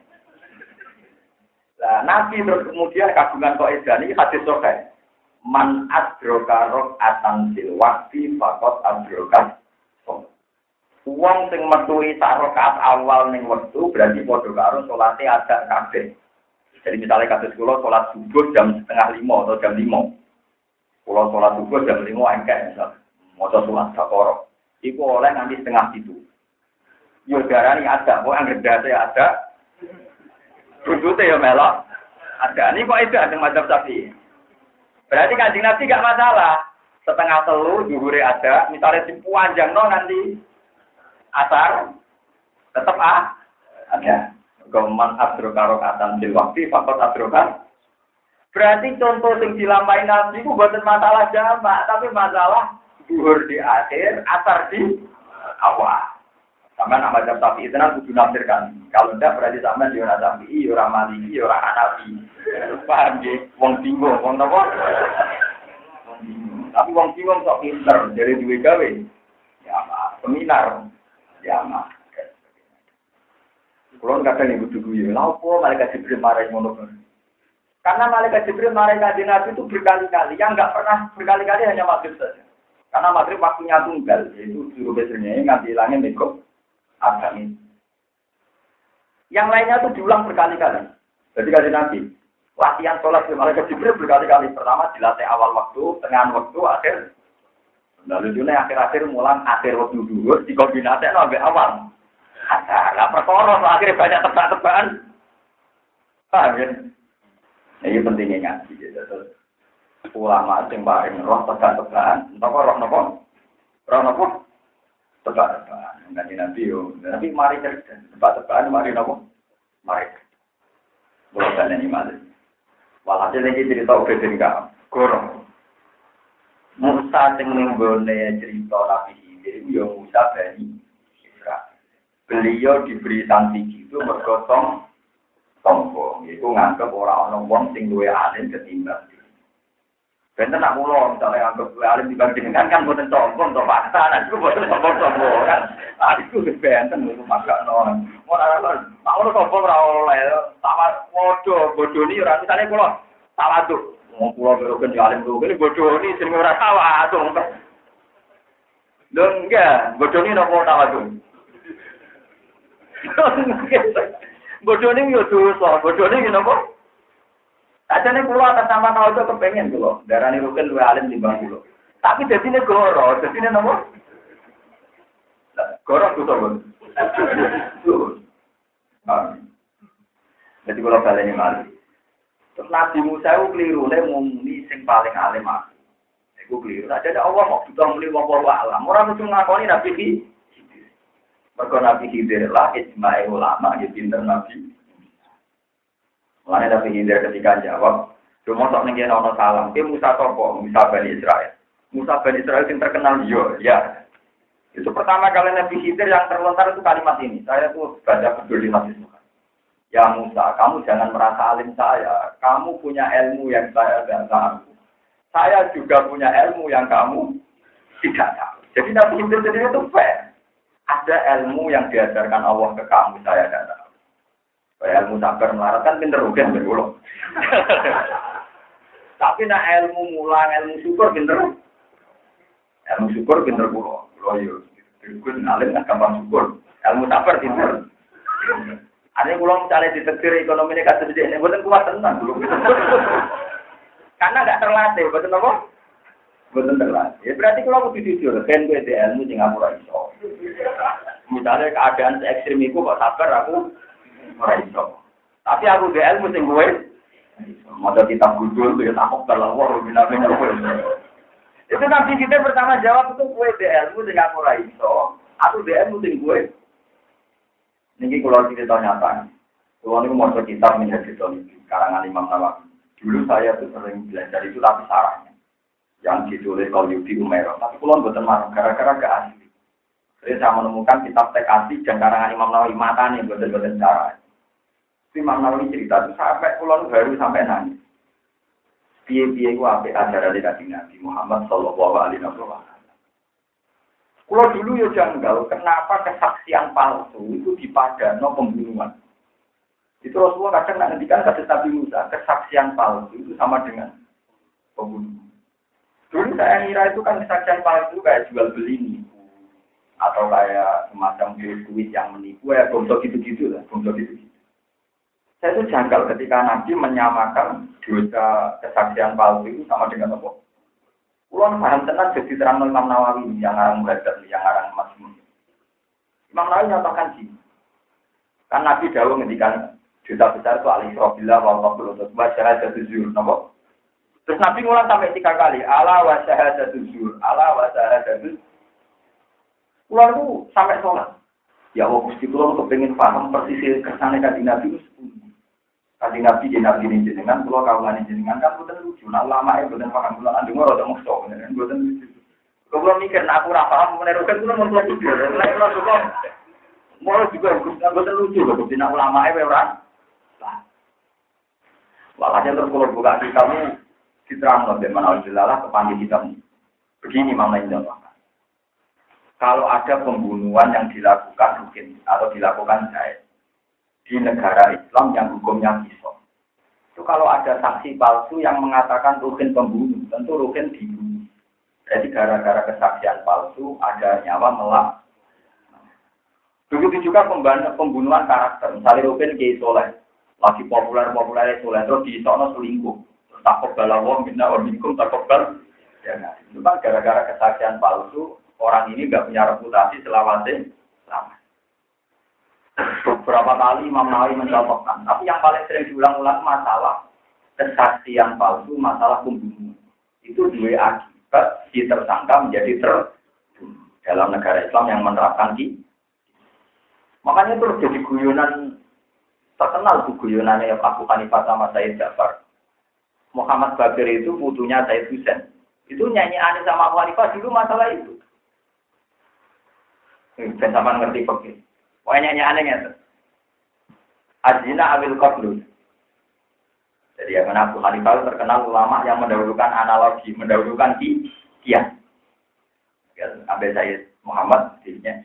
Nah, Nabi terus kemudian kagungan kok ini hadis sokai man adroka rok atan sil wakti fakot adroka Uang sing metuhi sak rakaat awal ning wektu berarti padha karo salate ada kabeh. Jadi misalnya kasus kula salat subuh jam setengah lima atau jam lima. Kula salat subuh jam lima engkek misal. Maca salat sakoro. Iku oleh nanti setengah itu. Yo darani ada, kok anggere dase ada. Rujute yo melok. Ada. Ini kok itu ada macam sapi. Berarti kanjeng Nabi gak masalah. Setengah telu, duhure ada. Misalnya di puanjang no nanti asar. Tetap ah. Ada. Goman abdroka rokatan bil waktu, fakot abdroka. Berarti contoh yang dilampain Nabi itu bukan masalah jamak, tapi masalah duhur di akhir, asar di awal. Sama nama jam tapi itu nanti kudu nafsirkan. Kalau tidak berarti sama di orang tapi, orang maliki, orang anabi. Paham ya? Wong bingung, wong nopo? Tapi wong bingung sok pinter, jadi duwe gawe. Ya mah, seminar. Ya mah. Kalau kata nih butuh gue, lalu malaikat Jibril marah ngono Karena malaikat Jibril marah kajian Nabi itu berkali-kali, yang nggak pernah berkali-kali hanya maghrib saja. Karena maghrib waktunya tunggal, yaitu suruh besarnya nganti hilangnya mikro agami. Yang lainnya itu diulang berkali-kali. Jadi kasih Nabi, latihan sholat di malaikat Jibril berkali-kali. Pertama dilatih awal waktu, tengah waktu, akhir Lalu lucunya akhir-akhir mulang akhir waktu dulu di kombinasi nabi awal. Ada perkara akhirnya banyak tebak-tebakan. Paham ya? Nah, ini pentingnya ngaji. Terus ulama yang paling roh tebak-tebakan. Entah roh nopo? Roh nopo? Tebak-tebakan. Nanti nanti yo. Tapi mari cerita. Tebak-tebakan mari nopo? Mari. Bukan ini mari. Walhasil ini cerita udah enggak. Gorong. Musa sing ning cerita Nabi Khidir ya Musa bani. Beliau diberi sanksi itu bergotong sombong, itu nganggep orang orang wong sing duwe alim ketimbang Benten nak mulo, misalnya nganggep duwe alim dibanding dengan kan buatan sombong, atau fakta, nah itu buatan sombong-sombong kan. Nah itu itu maka non. Mau nara tak mau sombong rawol, sama bodoh, bodoh ini, misalnya kulo, salah tuh, Mau pulau berokan jalan tuh, ini bodoh ini sering orang tawa tuh. Lo enggak, bodoh ini nopo tawa tuh. bodoh ini yo bodoh nopo. Aja nih pulau atas nama tahu itu kepengen tuh, darah ini rukin dua alim di bang pulau. Tapi jadi ini goro, jadi ini nopo. Goro tuh tuh. Jadi kalau kalian malu. Terus Nabi Musa itu keliru, dia muni sing paling alim aku. Itu keliru. Nah, jadi Allah mau juga muni wong alam. Orang itu ngakoni Nabi Khidir. Mereka Nabi Khidir lah, ijma'i ulama, ya pinter Nabi. Mulanya Nabi Khidir ketika jawab, cuma sok nih ono salam. Dia Musa Sopo, Musa Bani Israel. Musa Bani Israel yang terkenal, yo, ya. Itu pertama kali Nabi Khidir yang terlontar itu kalimat ini. Saya tuh baca peduli Nabi Musa. Ya Musa, kamu jangan merasa alim saya. Kamu punya ilmu yang saya tidak tahu. Saya juga punya ilmu yang kamu tidak tahu. Jadi Nabi Khidir sendiri itu fair. Ada ilmu yang diajarkan Allah ke kamu, saya tidak tahu. Kayak ilmu sabar melarat kan pinter ugen berulang. Tapi nak ilmu mulang, ilmu syukur pinter. Ilmu syukur pinter kulo. Kulo yo. Gue ngalim gampang syukur. Ilmu sabar pinter. Ada pulang misalnya ditetir ekonomi ini kasus ini, bukan kuat tenang belum. Karena nggak terlatih, betul apa? Betul terlatih. Ya, berarti kalau aku jujur, kan gue di ilmu Singapura itu. Misalnya keadaan ekstrim itu kok sabar aku ora iso. Tapi aku di ilmu sing gue mau kitab gudul ya takut kalau wah bina-bina Itu nanti kita pertama jawab itu gue di ilmu Singapura itu. Aku di ilmu sing gue ini kalau cerita nyata. Kalau ini mau kitab menjadi itu karangan Imam Nawawi. Dulu saya tuh sering belajar itu tapi sarahnya. Yang ditulis kalau Yudi Umero. Tapi kalau buatan marah, gara-gara gak asli. Jadi saya menemukan kitab teks asli dan karangan Imam Nawawi mata nih buatan-buatan cara. Imam Nawawi cerita itu sampai pulau baru sampai nangis. Piye-piye ku ape ajaran dari Nabi Muhammad Sallallahu Alaihi Wasallam. Kalau dulu ya janggal, kenapa kesaksian palsu itu dipadano pembunuhan? Itu Rasulullah kadang nanti kan kata Nabi Musa, kesaksian palsu itu sama dengan pembunuhan. Dulu saya kira itu kan kesaksian palsu kayak jual beli nipu atau kayak semacam duit yang menipu ya bongso gitu-gitu lah, bongso gitu-gitu. Saya itu janggal ketika Nabi menyamakan dosa kesaksian palsu itu sama dengan apa? Kulon paham tenang jadi terang Imam Nawawi yang arang muhadzab yang arang Masmun. Imam Nawawi nyatakan sih. Kan Nabi Dawud ngendikan juta besar itu alih robillah wa qabul utus wa syahadatu zuhur. Terus Nabi ngulang sampai tiga kali. Ala wa zuhur. Ala wa syahadatu Kulon itu sampai sholat. Ya Allah, Gusti Kulon kepengen paham persis kesannya kaji Nabi itu Kali nabi di nabi ini jenengan, kau ngani jenengan kan bukan lucu. Nah lama ya bukan paham bulan anda mau rada musuh, kan bukan lucu. Belum mikir, nah aku paham menerukan itu mau lucu. Nah kalau suka mau juga bukan lucu, loh. Bukti nak ulama ya orang. Walhasil terus kalau buka kitabmu, diterang loh, bagaimana Allah kepanggil kitabmu. Begini mana ini Kalau ada pembunuhan yang dilakukan mungkin atau dilakukan saya, di negara Islam yang hukumnya kisah. Itu kalau ada saksi palsu yang mengatakan Rukin pembunuh, tentu Rukin dibunuh. Jadi gara-gara kesaksian palsu ada nyawa melak. Begitu juga pembunuhan karakter. Misalnya Rukin Kiai Soleh, lagi populer-populer Soleh, terus di sana selingkuh. Takut balawah, minna wa minkum takut bal. Ya kan? Itu kan gara-gara kesaksian palsu, orang ini nggak punya reputasi selawase selama. Beberapa kali Imam Nawawi mencontohkan, tapi yang paling sering diulang-ulang masalah kesaksian palsu, masalah pembunuhan. Itu dua akibat si tersangka menjadi ter dalam negara Islam yang menerapkan di Makanya itu jadi guyonan terkenal tuh guyonannya Abu Hanifah sama Said Jafar. Muhammad Bakir itu putunya Said Husain. Itu nyanyi aneh sama Abu Hanifah dulu masalah itu. Dan sama ngerti begini. Wah nyanyi aneh ya. Azina Abil Qadlu. Jadi yang Abu Hanifah terkenal ulama yang mendahulukan analogi, mendahulukan kias. Ya, ambil saya Muhammad, dirinya.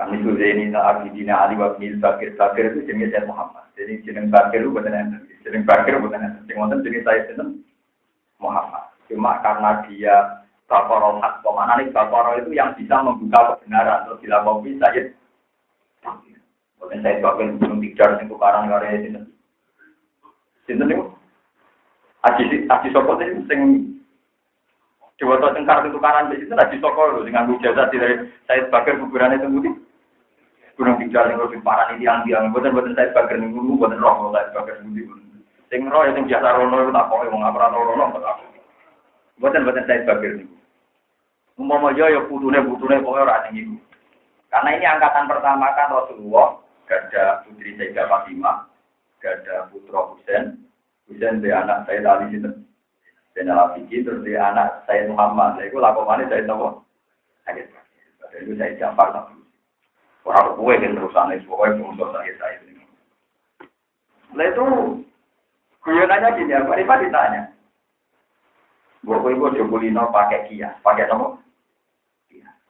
Kami sudah ini Abidina Ali wa bin Bakir Bakir itu jenis saya Muhammad. Jadi jenis Bakir itu bukan yang jenis Bakir bukan yang jenis saya jenis Muhammad. Cuma karena dia Bakoro hak ke mana nih Bakoro itu yang bisa membuka kebenaran terus dilakukan saya. Bukan saya Bakir belum tiga itu karang karya ini. Sinten itu Aji Aji Sokot itu sing Dewa Tengkar itu kanan di situ Aji Sokot lho dengan jasa dari saya Bakir kuburan itu mudi. Gunung yang lebih parah ini yang tiang buatan buatan saya nih dulu buatan roh saya mudi. Sing roh yang biasa rono itu tak kok mau ngapra rono tak Buatan buatan saya Bakir nih. Umpama yo ya putune putune pokoknya orang ini. Karena ini angkatan pertama kan Rasulullah, gada putri Sayyidah Fatimah, gada putra Husain, Husain dia anak saya tadi situ. Dan Fiji terus dia anak saya Muhammad. Saya itu lakukannya saya tahu. Saya itu saya Jafar tapi orang kue yang terusan itu pokoknya untuk saya saya ini. Nah itu guyonannya gini, apa Ditanya. Bapak ibu Jokulino pakai kias, pakai apa?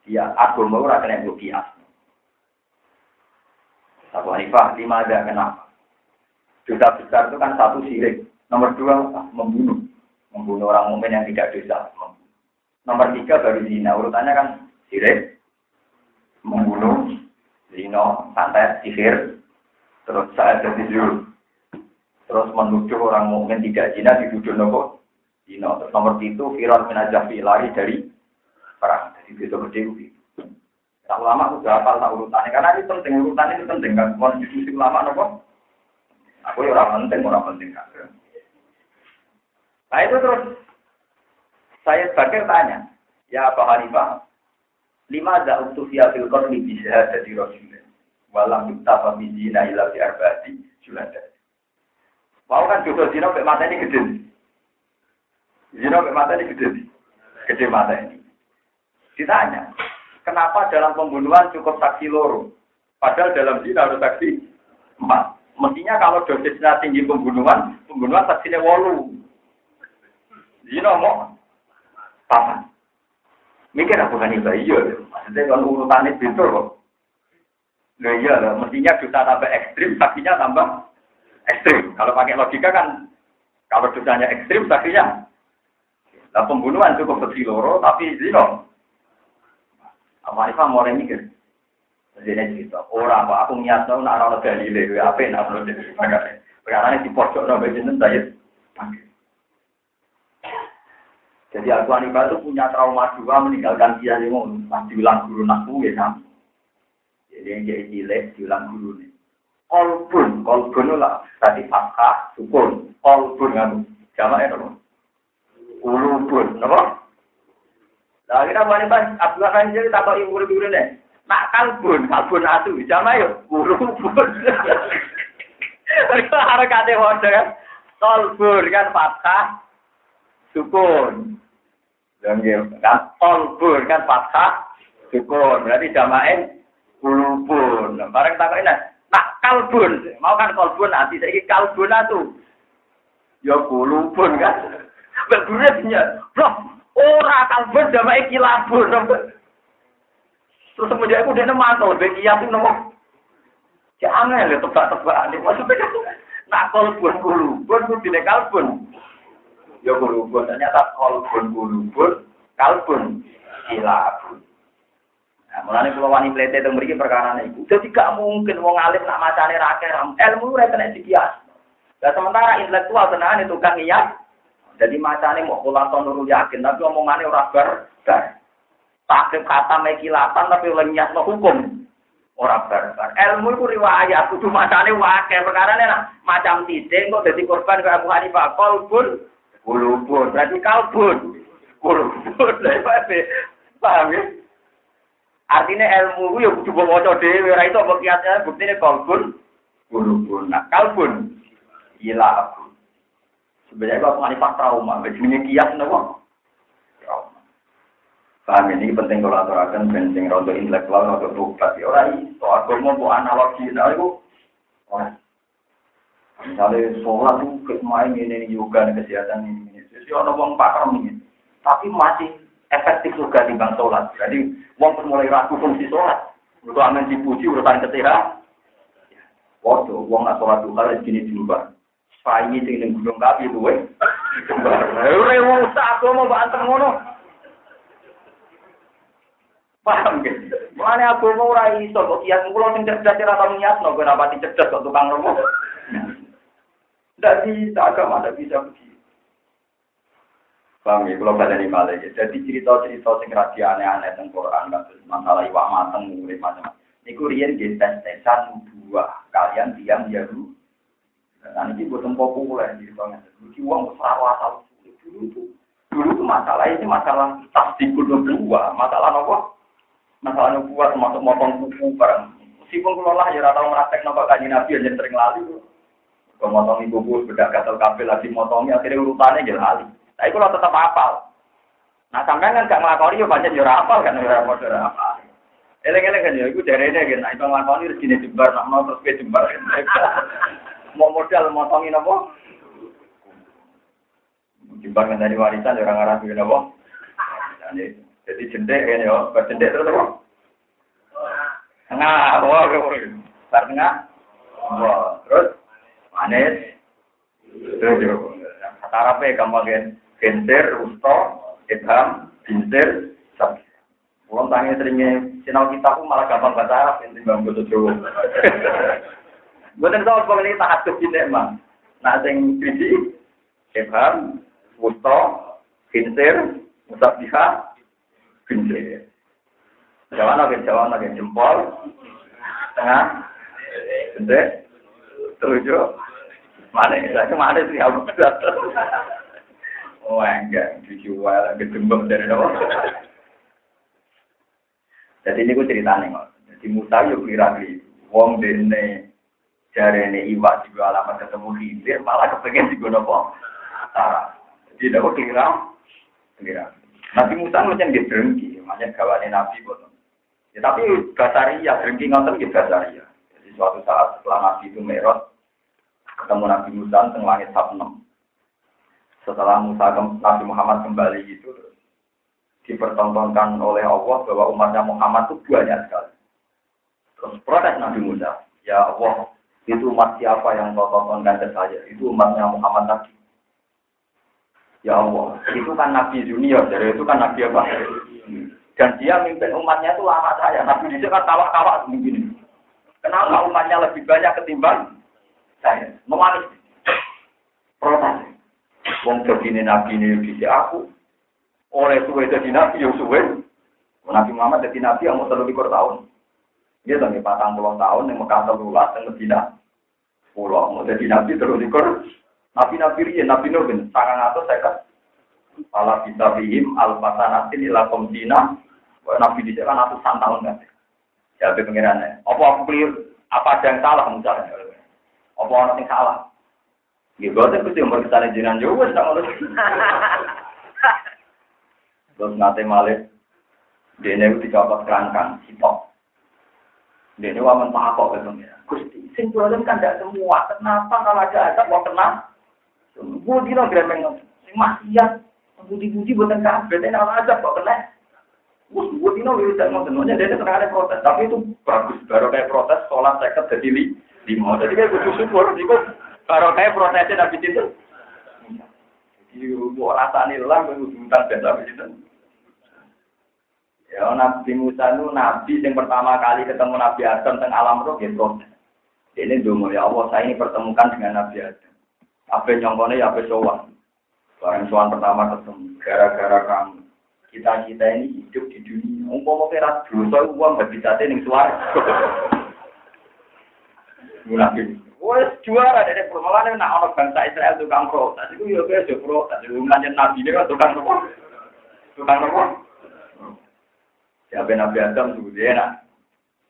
Kias. Aku mau ora kena kias. Abu Hanifah, lima ada kenapa? Dosa besar itu kan satu sirik. Nomor dua membunuh. Membunuh orang mukmin yang tidak dosa. Nomor tiga baru zina. Urutannya kan sirik, membunuh, zina, santet, sihir, terus saya jadi. Terus menuduh orang mukmin tidak zina dituduh nopo zina. Terus nomor itu viral minajafi lari dari perang. Jadi itu gede Tak ulama sudah hafal tak urutannya karena ini penting urutan ini penting kan konstitusi ulama nopo Aku ya orang penting, orang penting kan. Nah itu terus saya sebagai tanya, ya Pak Hanifah, lima ada untuk via filkor bisa jadi rasulullah. Walam kita pamizina ila fi arba'ati julada. Mau kan jodoh zina mata ini gede. Zina mata ini gede. Gede mata ini. Ditanya, kenapa dalam pembunuhan cukup saksi loro? Padahal dalam zina harus saksi empat. Mestinya kalau dosisnya tinggi pembunuhan, pembunuhan saksinya wolu. Zino mau paman. Mikir aku kan itu iya, maksudnya kalau urutannya pintu kok. Nah iya lah, mestinya dosa tambah ekstrim, saksinya tambah ekstrim. Kalau pakai logika kan, kalau dosanya ekstrim, saksinya. Nah pembunuhan cukup saksi loro, tapi zino. Apa Arifah mau mikir? Jadi cerita, orang apa aku niat tahu nak orang dalile, apa nak perlu jadi pakai. Karena di pojok nabi jeneng saya. Jadi aku Hanifah itu punya trauma dua meninggalkan dia yang mau diulang guru nakku ya sam. Jadi yang jadi cilik diulang guru nih. Kolbun, kolbun lah tadi fathah, sukun, kolbun kamu. Jamak ya dong. Ulubun, apa? Lah kita Hanifah Abdullah kan jadi tak tahu ibu guru nih. Nak kalbun, kalbun atu, jama yo kurupun. Mereka harakate hoda kan. Kalbun kan fathah, sukun. Dan kan kalbun kan fathah, sukun. Berarti jamain kulubun. Bareng tak ini, nak kalbun, mau kan kalbun nanti saya kalbun atu. Ya kulubun kan. Begune punya, bro, ora kalbun jamain kilabun. Terus kemudian aku dia mantul, lebih iya tuh nomor. Ya aneh ya tebak-tebak aneh. Maksudnya kan nak kolbun kulubun, pun tidak kalbun. Ya kulubun, ternyata kolbun kulubun, kalbun kilabun. Nah, mulane kula wani plete teng mriki perkara niku. Dadi gak mungkin wong alim nak macane ra ilmu ora kena dikias. Lah sementara intelektual tenan itu kan niat Jadi macane mau kulaton nurul yakin, tapi omongannya ora bar bar. Takrib kata mekilatan tapi lenyas no hukum. Ora bar bar. Ilmu itu riwayat, kudu macane wakil. Perkara ini macam titik, kok jadi korban ke Abu Hanifah. Kolbun, kulubun. Berarti kalbun. Kulubun. Paham ya? Artinya ilmu itu ya kudu bawa dhewe, ora itu apa kiasnya buktine kalbun. Kulubun. Nah, kalbun. Gila Sebenarnya kalau manifat trauma, begini kias nopo. Trauma. Paham ini penting kalau aturakan penting rondo intelektual rondo tobat. Ya orang itu agama bu analogi nah orang misalnya sholat itu ke main ini juga kesehatan ini jadi orang wong pakar ini tapi masih efektif juga di bang sholat. Jadi wong mulai ragu fungsi sholat. Untuk amin dipuji urutan kesehatan Waduh, wong nak sholat duha gini diubah. Saingi sing ning gunung kapi luwe. Ora usah aku mau banteng ngono. Paham? Mulane aku mau ora iso kok kias kula sing cerdas ora tau niatno kowe rapati cerdas kok tukang romo. Bisa agama ndak bisa begitu. Paham ya, kalau pada di malah ya. Jadi cerita-cerita sing rahasia aneh-aneh tentang Quran, masalah iwak mateng, macam-macam. Niku riyen nggih tes-tesan dua kalian diam Yahudi Nah, ini buatan populer di sana. Jadi uang besar asal dulu itu. Dulu itu masalah ini masalah tasdikul dua, masalah apa? Masalah nubuah termasuk motong kuku barang. Meskipun kalau lah ya tahu merasek nopo kaji nabi aja sering lali. Kalau motong ibu bus bedak gatel kabel lagi motongnya akhirnya urutannya jadi lali. Tapi kalau tetap hafal. Nah sampai kan gak ngelakoni ya banyak jurah hafal kan jurah mau jurah hafal. Eleng-eleng kan ya, itu ini kan, nah itu ngelakoni rezeki jembar, nak mau terus ke jembar. Mau modal motongin apa? Jembatan dari warisan orang arah juga apa? Jadi jendek ini ya, berjendek terus apa? Tengah, wah, bar tengah, wah, terus manis, terus kata apa kamu gen genser, usto, ibham, binser, sab. Pulang tanya seringnya sinau kita pun malah gampang baca Arab, ini bang Jawa. Bukan tahu apa ini tak hadap di emang. Nah, sing biji, Ibham, Wusto, Kinsir, Musabiha, Kinsir. Jawa lagi, Jawa lagi, jempol, tengah, gede, tujuh, mana ini? Saya mana sih aku Oh enggak, dijual tembak dari bawah. Jadi ini gue ceritanya Jadi Musa yuk kira Wong dene Jari ini iwak juga alamat ketemu hilir, malah kepengen juga nopo. Jadi tidak kira, kira. Nabi Musa macam dia berhenti, makanya kawannya Nabi boten. Ya, tapi Basaria, berhenti ngonten di Basaria. Jadi suatu saat setelah Nabi itu merot, ketemu Nabi Musa teng langit enam. Setelah Musa Nabi Muhammad kembali itu dipertontonkan oleh Allah bahwa umatnya Muhammad itu banyak sekali. Terus protes Nabi Musa, ya Allah, itu umat siapa yang kau tontonkan ke saya? Itu umatnya Muhammad Nabi. Ya Allah, itu kan Nabi junior, jadi itu kan Nabi apa? Dan dia mimpin umatnya itu lama saya. Nabi di kan kawak-kawak begini. Kenapa umatnya lebih banyak ketimbang saya? Memanis. Protes. Wong begini Nabi ini bisa aku. Oleh suwe jadi Nabi, ya suwe. Nabi Muhammad jadi Nabi yang mau terlalu tahun. Dia sampai patang puluh tahun yang Mekah terulas yang Medina. Pulau mau jadi nabi terus dikur. Nabi nabi dia nabi nubin sangat atau saya Pala bisa bihim al pasanatin ila komdina. Nabi di kan ratusan tahun kan. Ya pengirannya. Apa aku clear? Apa ada yang salah misalnya? Apa orang yang salah? Ya gue tuh kudu umur ke sana jinan juga sama lu. Terus nanti malah dia nih dicopot kerangkang, sitok. Dia ini waman kok ke pengiran. Gusti, sing problem kan tidak semua. Kenapa kalau ada asap mau kena? Gue dino gremeng sing maksiat, budi-budi buatan kabel, ini kalau azab kok kena. Gus, gue dino wiridan mau semuanya dia tenang ada protes, tapi itu bagus. Baru kayak protes, sholat seket jadi li, lima. Jadi kayak gue syukur, itu baru kayak protesnya nabi itu. Jadi gue rasa nih lah, gue hutang biasa nabi itu. Ya Nabi Musa itu nabi yang pertama kali ketemu Nabi Adam teng alam roh gitu. Ini dulu ya Allah saya ini pertemukan dengan Nabi Adam. Apa nyongkone ya apa sowan. Barang soal pertama ketemu, gara-gara kamu. Kita-kita ini hidup di dunia. Umpama kira dosa uang gak bisa ning suara. Munafik. Wes juara dari permulaan nak orang bangsa Israel tukang protes. Itu ya kayak jo protes. Nanya nabi kan tukang apa? Tukang apa? Siapa Nabi Adam tuh dia nak.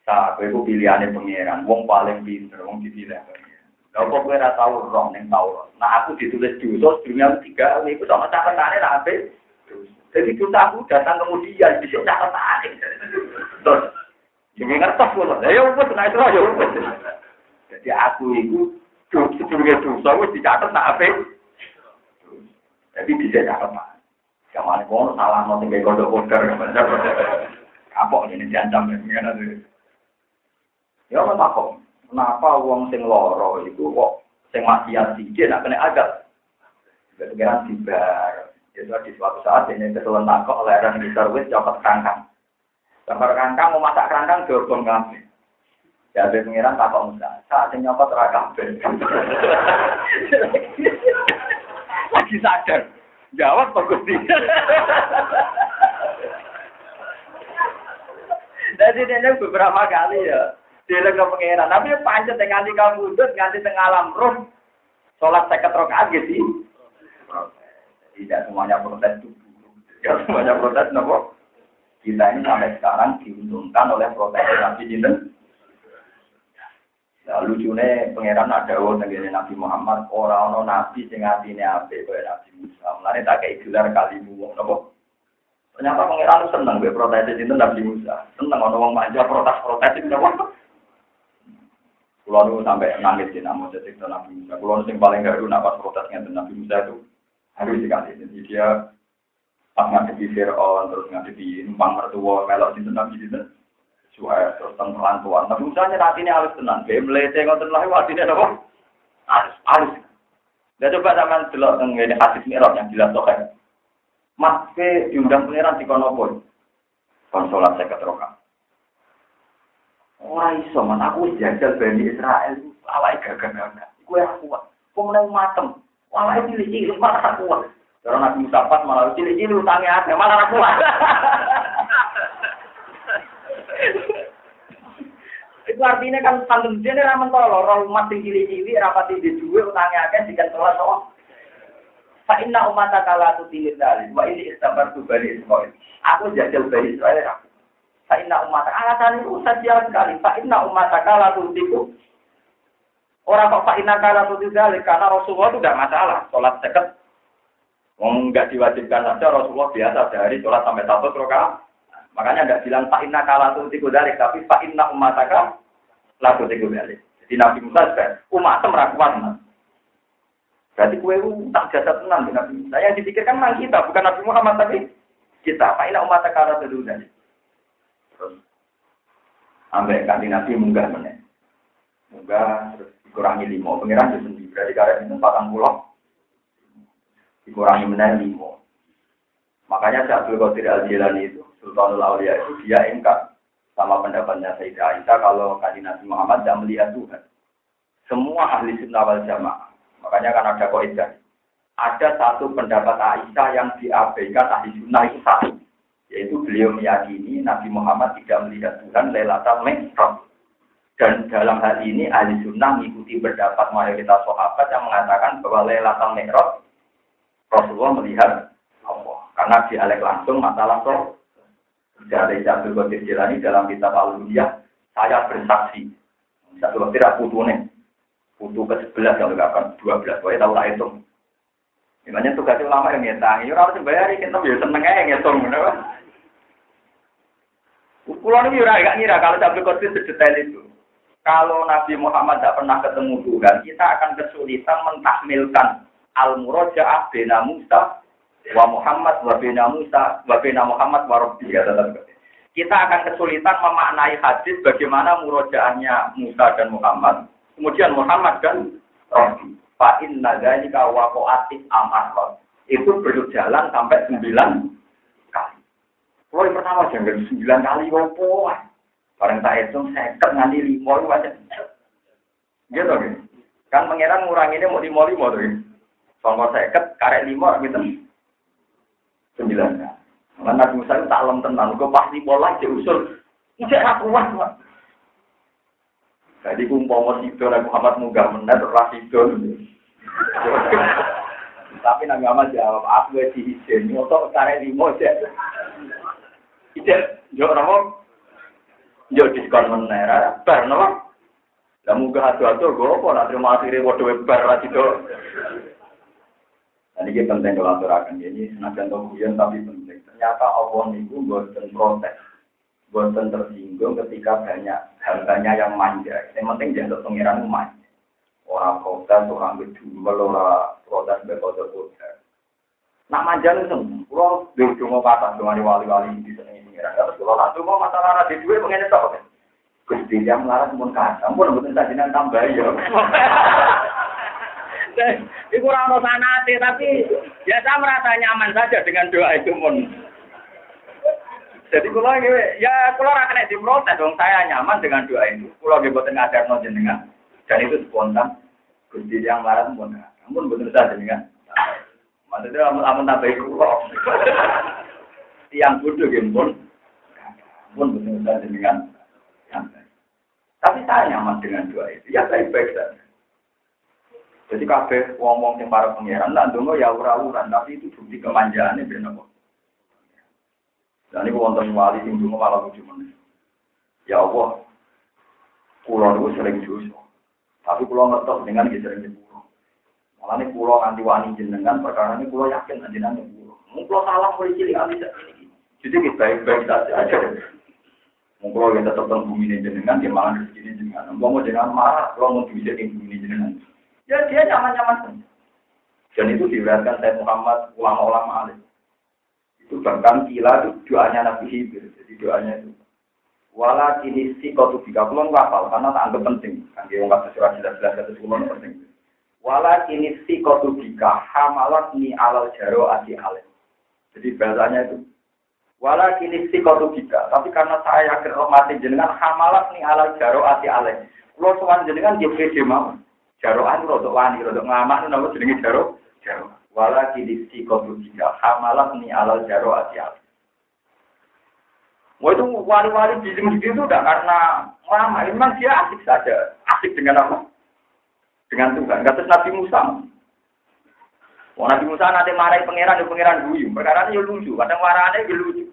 Sa, aku itu pilihannya pangeran. Wong paling pinter, wong dipilih. Kalau kok gue tahu roh neng tahu. Nah aku ditulis dosa dunia tiga, ini itu sama catatannya nabi. Jadi dosa aku datang kemudian bisa catatannya. Terus, jadi ngertos loh. Ya udah, nah itu ya. Jadi aku itu sedurunge dosa wis dicatet nak ape. Jadi bisa catet. Kamane kono salah no sing kodok koder. Kapok ini diancam ngene iki. Ya ora takok. Kenapa wong sing loro itu kok sing maksiat sithik nak kena agak? Kedengaran dibar. Jadi di suatu saat ini ketulan takok oleh orang besar wis copot kangkang. Gambar kangkang mau masak kangkang dobong kabeh. Ya ada pengiran tak kok enggak. Saat ini nyopot rakam Lagi sadar. Jawab Pak. Jadi dia beberapa kali ya. Dia ke pengiran. Tapi pancet nganti kamu udut, nganti tengah alam roh. Sholat seket rokaat gitu. Tidak semuanya protes itu. Tidak semuanya protes, nopo. Kita ini sampai sekarang diuntungkan oleh protes Nabi Jinten. Nah, lucunya pangeran ada wong negeri Nabi Muhammad orang ono nabi sing atine apik kaya Nabi Musa. Tak kei gelar kalimu wong napa? Ternyata pangeran seneng gue protes itu Nabi Musa. Seneng ono wong manja protes-protes itu napa? Kulo nu sampai nangis di nama jadi Nabi Musa. Kulo sing paling gak nak pas protesnya Nabi Musa itu harus dikasih. Jadi dia pas ngadepi Fir'aun terus ngadepi numpang mertua melok sinten Nabi sinten suara terus tentang pelantuan. Tapi misalnya nanti ini halus tenang. Dia melete ngotot lah, ini apa? Halus, halus. Dan coba zaman delok tentang ini hadis mirab yang jelas toh Mas ke diundang pangeran di konopon. Konsolat saya keterokan. Ora iso man aku jajal Bani Israel awake gagah-gagah. Iku ya kuat. Kok meneng matem. Awake cilik-cilik malah kuat. Karena Nabi Musa malah cilik-cilik utangnya ada malah kuat. Itu artinya kan santun dia ora mentolo, roh umat sing cilik-cilik rapati di duwe utange akeh to. Fa inna kala tutilil dalil wa ini istabar tu bani Israil. Aku jajal bani Israil aku. Fa inna ummata alasan itu saja sekali. Fa inna kala tutiku. Orang kok fa kala tutilil karena Rasulullah itu tidak masalah. Sholat seket. Enggak diwajibkan saja Rasulullah biasa sehari sholat sampai satu rakaat. Makanya tidak bilang Pak Inna kala tiku dari, tapi Pak Inna umataka laku tiku dari. Jadi Nabi Musa juga umat merakuan. Berarti kue tak jasa tenang di Nabi Musa. Yang dipikirkan memang kita, bukan Nabi Muhammad tapi kita. Pak Inna umataka laku tiku dari. Terus ambek kanti Nabi munggah mana? Munggah dikurangi lima. Pengiran itu sendiri. Berarti karet itu patang pulau. Dikurangi mana lima. Makanya Syabdul Qadir Al-Jilani itu Sultanul Aulia itu dia ingkar sama pendapatnya Sayyidah Aisyah kalau kaji Nabi Muhammad tidak melihat Tuhan. Semua ahli sunnah wal jamaah. Makanya kan ada kaidah. Ada satu pendapat Aisyah yang diabaikan ahli sunnah itu satu. Yaitu beliau meyakini Nabi Muhammad tidak melihat Tuhan Lailatul Mi'raj. Dan dalam hal ini ahli sunnah mengikuti pendapat mayoritas sahabat yang mengatakan bahwa Lailatul Mi'raj Rasulullah melihat Allah. Karena dialek langsung masalah soal dari Abdul Qadir Jilani dalam kitab Al-Uliyah, saya bersaksi. Satu waktu tidak nih. Putu ke-11 kalau akan 12. Pokoknya tahu lah itu. Gimana tugas ulama yang ngetang. Ya harus bayar, kita biar seneng aja ngitung. Pulau ini ora gak ngira kalau Abdul Qadir sedetail itu. Kalau Nabi Muhammad tidak pernah ketemu Tuhan, kita akan kesulitan mentahmilkan al-murajaah bena Musa wa Muhammad wa bina Musa wa bina Muhammad wa Rabbi ya Kita akan kesulitan memaknai hadis bagaimana murojaahnya Musa dan Muhammad, kemudian Muhammad dan Rabbi. Fa inna dzalika waqa'atis amal. Itu berjalan sampai sembilan kali. Kalau yang pertama jangan sembilan kali opo. Barang tak itu seket nganti lima itu aja. Gitu kan? Kan pangeran nguranginnya mau lima lima tuh. Songkok seket, karek lima gitu. Sembilan. Mana Nabi Musa itu tak lem tenan, kok pasti pola dia usul. Aku kuat, Jadi kumpul Sidon, Muhammad munggah menat, Rasidon. Tapi Nabi Muhammad jawab, aku di izin, nyotok karek lima, Ijek. Ijek, jok nama, jok diskon menera, bar nama. Lah munggah adu-adu, gue apa, nak terima akhirnya waduh bar, Rasidon. Dan ini penting kalau aturakan ini senajan tapi penting. Ternyata Allah niku buatan protes, buatan tersinggung ketika banyak hambanya yang manja. Yang penting jangan pengiran manja. Orang protes, orang gedumel, orang protes berkode kode. Nak manja nih sem, kalau di ujung patah dengan wali-wali di sini pengiran. Kalau nanti mau masalah di dua pengen itu Gusti yang melarat pun kacang, pun betul sajinan tambah ya. Iku ora ono sanate tapi saya merasa nyaman saja dengan doa itu pun. Jadi kula ya kula ora kena diprotes dong, saya nyaman dengan doa itu. Kula nggih boten ngajarno jenengan dan itu spontan. Gusti yang larang pun ampun betul saja jenengan. Maksudnya amun amun tambahi kula. Tiang bodoh nggih pun. Pun betul saja jenengan. Tapi saya nyaman dengan doa itu. Ya baik-baik saja. Jadi kabeh wong-wong sing para pangeran lan donga ya ora-uran, tapi itu bukti kemanjaane ben apa. Dan ini wonten wali sing donga malah lucu meneh. Ya Allah, kula niku sering dosa. Tapi kula ngertos dengan sering nyepuro. Malah ini kula nganti wani jenengan perkara ini kula yakin jenengan nyepuro. Mung kula salah mulai cilik ali. Jadi kita baik-baik saja. Mung kula yang tetap teng bumi jenengan, dia malah rezeki jenengan. Mau jenengan marah, kalau mau bisa ing bumi jenengan. Ya dia nyaman-nyaman saja. Dan itu diriwayatkan saya Muhammad ulama-ulama alim. Itu bahkan kila itu doanya Nabi Hibir. Jadi doanya itu. Wala kini si kau tuh tiga puluh hafal karena tak anggap penting. Kan dia ungkap surat jelas-jelas kata sepuluh penting. Wala kini si kau tuh tiga hamalat ni alal jaro adi alim. Jadi bahasanya itu. Wala kini si kau tuh tiga. Tapi karena saya yakin rahmatin jenengan hamalat ni alal jaro adi alim. Kalau soal jenengan dia pede mau. Jaroan rodok wani, rodok ngamak, nama jenenge jaro. Jaro. Wala kidisi kotu tiga. Hamalah ni alal jaro asyal. Wah itu wali-wali di sini itu udah karena lama, memang dia asik saja. Asik dengan apa? Dengan Tuhan. Kata Nabi Musa. Wah Nabi Musa nanti marahi pangeran, ya pangeran guyu. Perkara ini lucu, kadang marahnya ya lucu.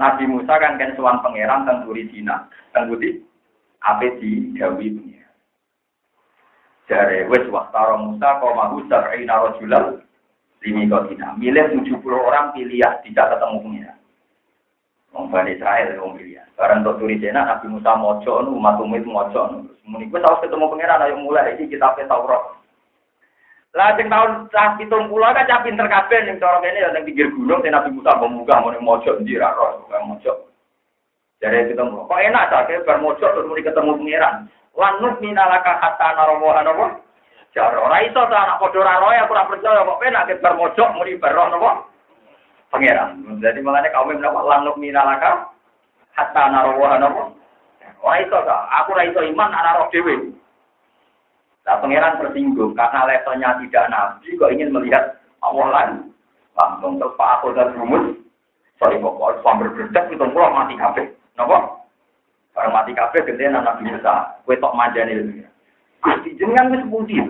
Nabi Musa kan kan suan pangeran tenturi Cina, tenturi apa di pengiran. Jare wes waktaro Musa kau mahu sab'ina rajulan limi kotina. Milih 70 orang pilihan tidak ketemu pengira. Wong Bani Israel wong pilihan. Barang untuk turi jena Nabi Musa mojo nu umat umit mojo. Muni gue tahu ketemu pengira ayo mulai iki kita pe Taurat. Lah sing tahun cah pitung pulau kan cah pinter kabeh ning cara kene ya ning pinggir gunung sing Nabi Musa membuka mau mojo ndi ra ro mojo. Jare kita kok enak ta bar mojo terus muni ketemu pengiran. Lanut minalaka hatta narawa napa? Jaro ora anak padha ora roe aku ora percaya kok penak ket bar mojok muni napa? Pangeran. Jadi makanya kaum menapa lanut minalaka hatta narawa napa? Ora aku ora iso iman ana roh dhewe. Nah, pangeran tersinggung karena levelnya tidak nabi kok ingin melihat Allah. Langsung terpak aku dan rumus. Sorry kok, sambil berdebat itu mati kabeh. Napa? Barang mati kabeh gede anak biasa. Kue tok manjane lho. Gusti jenengan wis pundi?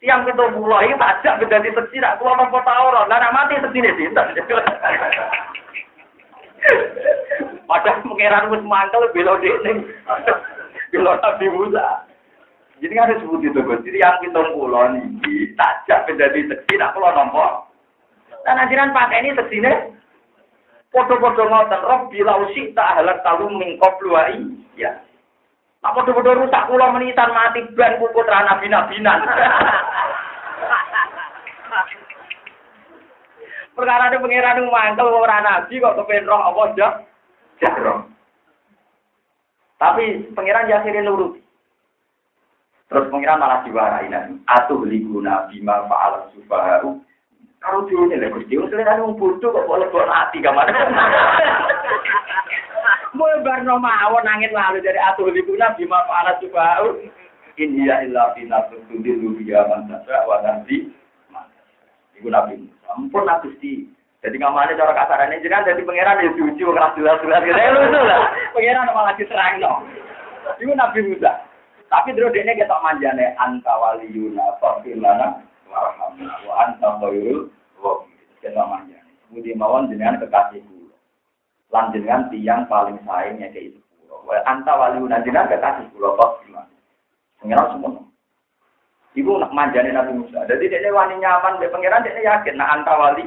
Tiang kita pulau ini tajak beda di seksi, nak keluar nopo tauran, lah mati seksi nih sinten. Padahal pengiran wis mantel belo dene. Belo Nabi Musa. Jadi kan harus sebut itu, Jadi yang kita pulau ini tajak beda di seksi, nak keluar nopo. Dan ajaran pakai ini seksi nih. Foto-foto ngoten, Rob bila usik tak halak talum mingkop luai. Ya. Nah, foto-foto rusak kula menitan mati ban kuku terana bina-binan. Perkara ada pengiran mangkel orang nabi kok kepen roh apa jah? Jah Tapi pengiran jasirin nurut. Terus pengiran malah diwarai nabi. Atuh liguna bima fa'al sufaharu Karo diune lek Gusti, lek ana wong bodoh kok boleh kok ati kamane. Mau barno mawon nangin lalu dari atur libuna bima para coba. In hiya illa fi nafsin tudillu biha man tasya wa nanti Iku Nabi. Ampun Nabi Gusti. Jadi ngamane cara kasarannya jenengan jadi pangeran ya diuji wong ora jelas-jelas gitu. Ya lucu lah. Pangeran malah diterangno. Iku Nabi Musa. Tapi terus dia ketok manjane anta waliyuna fa'fir lana warhamna wa anta khairul manjane. Budi mawon jenengan kekasih kula. Lan jenengan tiang paling kayak itu kula. Wa anta waliyuna jenengan kekasih kula lana. Pangeran semua. Ibu nak manjane Nabi Musa. Jadi dia wani nyaman, dia pangeran dia yakin nak anta wali.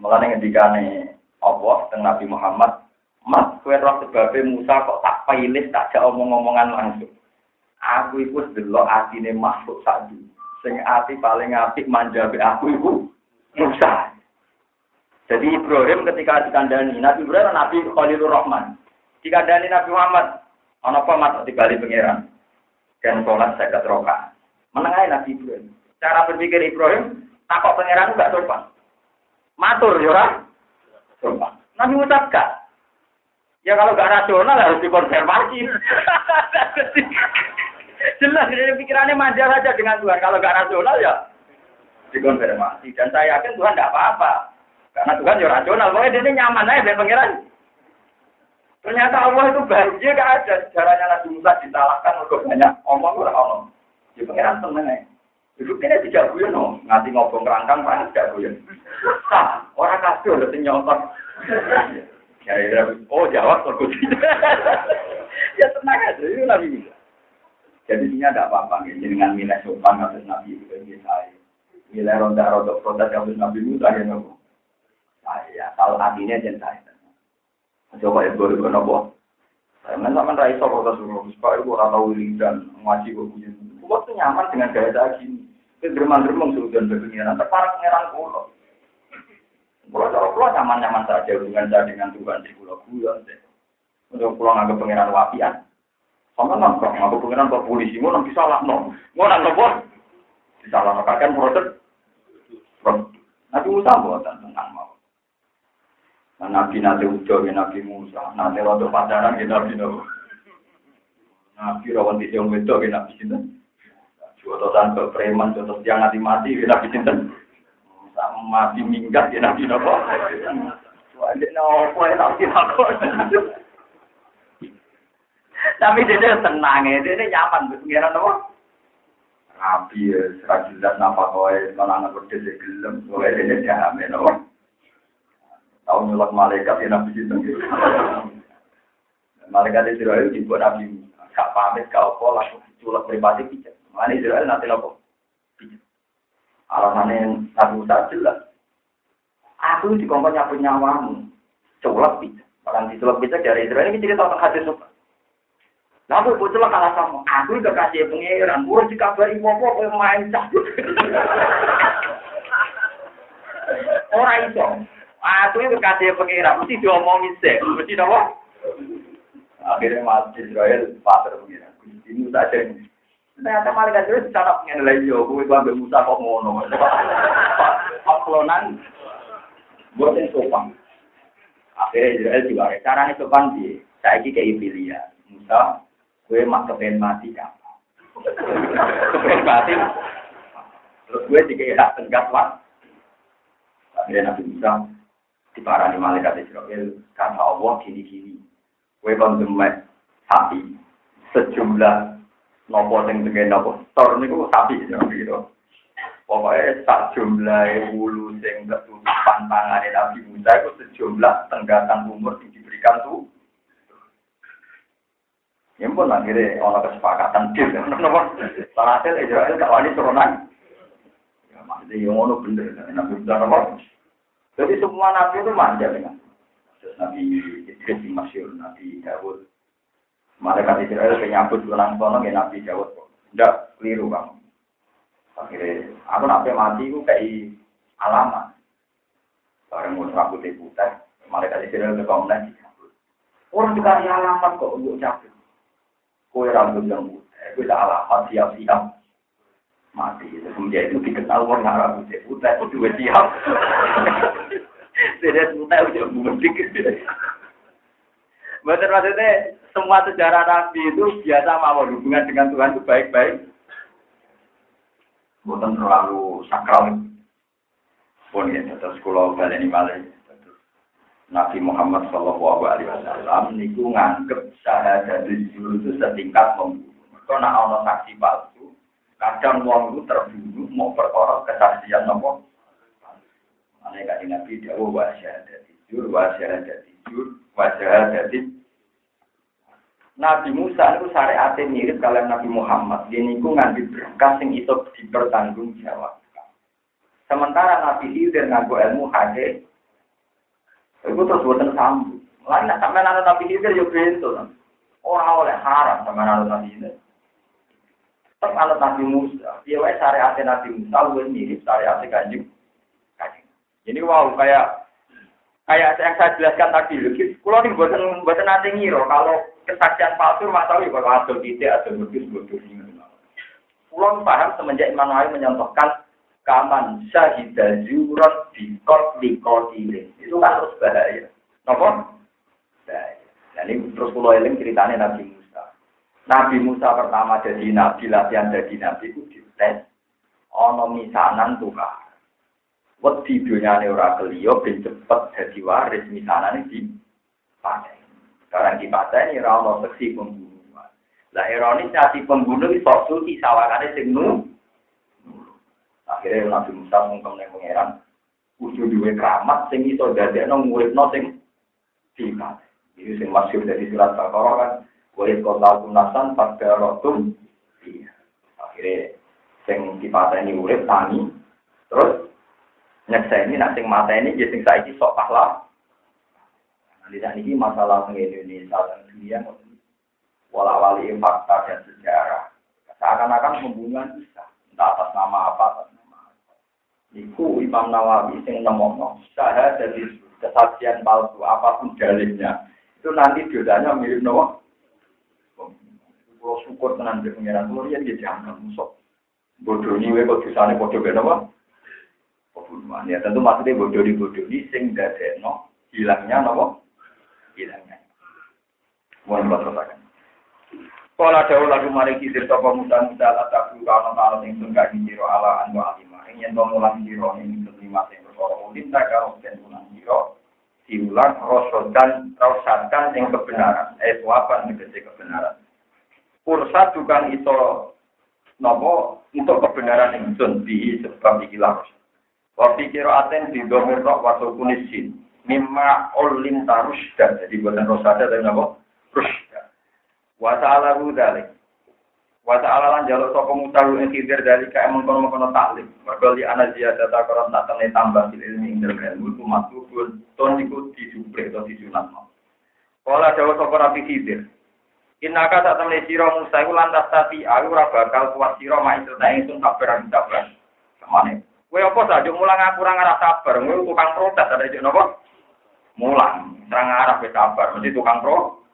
Mulane ngendikane Allah teng Nabi Muhammad, "Mas, kowe roh sebabe Musa kok tak pilih tak jak omong-omongan langsung." Aku iku delok atine makhluk sak Sing ati paling apik manjabe aku iku Musa. Jadi Ibrahim ketika dikandani Nabi Ibrahim Nabi Khalilur Rahman. Dikandani Nabi Muhammad, ana apa mas dibalik pangeran? Dan sholat saya rokaat. Menengahi Nabi Ibrahim. Cara berpikir Ibrahim, takut pangeran enggak sopan. Matur ya ora? Sumpah. Nabi Musa Ya kalau gak rasional harus dikonservasi. Jelas dari pikirannya manja saja dengan Tuhan. Kalau gak rasional ya dikonfirmasi. Dan saya yakin Tuhan tidak apa-apa. Karena Tuhan ya rasional. Pokoknya dia nyaman aja dari pangeran. Ternyata Allah itu bahagia gak ada. Caranya Nabi Musa disalahkan untuk banyak omong orang omong. Ya pangeran seneng aja. Ibu kene tidak guyon no, nganti ngobong kerangkang panas tidak guyon. Orang kasih udah nyontok. Ya, ya, oh jawab surga Ya tenang aja, itu Nabi bisa. Jadi sini ada apa-apa, ya. dengan nilai sopan atas Nabi itu saya. Nilai ronda-ronda protes kasus Nabi Musa yang ngomong. Saya, kalau hatinya jangan saya. Coba ya, gue nopo. Saya sama rai sopo suruh, supaya gue rata dan ngaji gue punya. Gue tuh nyaman dengan gaya saya gini. Itu derman-dermang sudah berpengiran. Terparak pengiran pulau. Pulau cara pulau nyaman-nyaman saja hubungan saya dengan Tuhan di pulau pulau. Untuk pulau nggak pengiran wapian. Sama nggak pengiran ke polisi. Mau nanti salah no. Mau nangkep bos. Disalah kan proses. Nabi Musa buatan tentang mau. Nah, Nabi nanti udah Nabi Musa. Nanti waktu pacaran kita Nabi Nabi. Nabi rawan di tiang wedok Nabi Sinten. Jotosan ke preman, jotos yang mati mati, ya nabi sinten. Mati minggat, ya nabi nopo. Wajib nopo, ya nabi nopo. Tapi dia tenang ya, dia nyaman, pengiran nopo. Nabi ya, serah jelas napa kowe, kalau anak pedes ya gelem, kowe dia jaham ya nopo. Tahu nyulak malaikat ya nabi sinten. Malaikat Israel dibuat nabi, gak pamit, gak apa, langsung culak pribadi pijat. Mana Israel nanti nopo? Alasannya Nabi Musa jelas. Aku di kompon nyapu nyawamu. Colak bisa. Orang dicolak bisa dari Israel ini cerita tentang hadis. Lalu celak kalah sama. Aku udah kasih pengiran. Gue dikabari wopo kau main cabut. Orang itu. Aku itu kasih pengiran. Mesti diomongin sih. Mesti nopo. Akhirnya mati Israel pasar pengiran. Ini saja ini. Ternyata malaikat itu cara pengen lagi yo, gue ambil Musa kok ngono. Paklonan, gue yang sopan. Akhirnya Israel juga caranya sopan di saya kayak Ibilia. Musa, gue mak kepen mati kan. kepen mati. Terus gue dikira tenggat lah. Akhirnya Nabi Musa diparani malaikat Israel karena Allah gini-gini. Gue kan sapi sejumlah nopo sing tengen nopo tor niku sapi gitu. Pokoknya sak jumlah wulu sing ketutupan tangan Nabi Musa itu sejumlah tenggatan umur yang diberikan tuh. Ya pun akhirnya orang kesepakatan dia, nopo. Hasil Israel gak wani turunan. Ya maksudnya yang ngono bener, Nabi Musa nopo. Jadi semua nabi itu manja dengan. Nabi Idris Masyur, Nabi Dawud, Malaikat Israel penyambut ulang sono ya Nabi Dawud. Tidak keliru kamu. Akhirnya aku nabi mati itu kayak alamat. Barang mau rambut putih, malaikat Israel ke kaum lagi. Orang dikasih alamat kok untuk cabut. Kue rambut yang putih, kue alamat siap-siap mati. Semenjak itu dikenal orang rambut putih itu juga siap. Tidak putih udah mudik. Betul maksudnya semua sejarah Nabi itu biasa mau hubungan dengan Tuhan itu baik-baik. Bukan terlalu sakral. pun ya terus kula baleni malih Nabi Muhammad Shallallahu Alaihi Wasallam niku nganggep syahadat jujur itu setingkat membunuh. Kalau nak ono saksi palsu, kadang wong itu terbunuh mau perkara kesaksian nopo. Ane kali Nabi dia wa syahadat jujur, wa syahadat jujur, syahadat Nabi Musa itu syariat mirip kalian Nabi Muhammad. Dia niku ngambil berkah sing itu dipertanggungjawabkan. Sementara Nabi Khidir nganggo ilmu hadis Iku terus buatan sambut. Lain sampai nana nabi itu yo bento. Orang oleh haram sama nana nabi itu. Tetap anak nabi Musa. Dia wae syariat nabi Musa lu mirip syariat kanjeng. Kanjeng. Ini wow kayak kayak yang saya jelaskan tadi. Kalau ini buatan buatan nanti ngiro kalau kesaksian palsu mak tahu ya kalau ada tidak ada modus modus ini. Pulau paham semenjak Imam Nawawi menyontohkan kaman syahidah jurat di kot di ini itu kan terus bahaya. Nopo bahaya. Nah ini terus pulau eling ceritanya Nabi Musa. Nabi Musa pertama jadi nabi latihan jadi nabi itu dites ono misanan tukar. Wedi dunyane ora keliyo ben cepet jadi waris. Misanan di paten. Sekarang di paten ini ora seksi pembunuhan. Lah ironis si pembunuh itu suci sawangane sing Akhirnya Nabi Musa mengkem ning pangeran, kudu duwe keramat sing iso dadekno muridno sing sifat. Ini sing masyhur dari surat Baqarah kan, kota kunasan pada rotum. Iya. Akhirnya sing dipateni urip tani, terus nyekseni nak sing mateni ya sing saiki sok pahlawan. Nanti saat ini masalah Indonesia dan dunia wala wali fakta dan sejarah. Seakan-akan pembunuhan bisa, entah atas nama apa, Iku Imam Nawawi sing nemokno syahadat dari kesaksian palsu apapun dalilnya itu nanti dosanya mirip nopo. Kalau syukur tenan di pengiran kulo ya dia jangan musuh. Bodoh ini kok dosane padha ben apa? Pembunuhan. Ya tentu maksudnya bodoh di bodoh ini sing dadekno hilangnya nopo? Hilangnya. Mohon teruskan. Kala dawuh lagu mari kisir sapa muda-muda la takru kana ta'ala sing tunggal siro ala anu alima. Ing yen mulang sira ing lima sing perkara ulin tak karo den mulang sira diulang rosodan rosadan yang kebenaran. Eh suapan kebenaran. Kursa bukan itu nopo untuk kebenaran yang sun di sebab ikilah Wafi kira aten di domir rok waso kunisin mimma olin tarusda jadi buatan rosada dan nopo rusda Wa ta'ala dzalik. Wa ta'ala lan jaluk sapa mutaru ing khidir dari ka mengkono-mengkono taklim. Mergo li ana ziyada ta karo tak tene tambah sil ilmi ing dalem ilmu ton iku dijupre to disunatno. Kala dawa sapa rapi khidir. Inaka sak temne sira Musa iku lantas tati aku ora bakal kuat sira mak cerita ingsun kabar kabar. Kemane? Kowe apa mulang aku ora ngarah sabar, kowe tukang protes ada juk napa? Mulang, terang arah sabar, mesti tukang pro.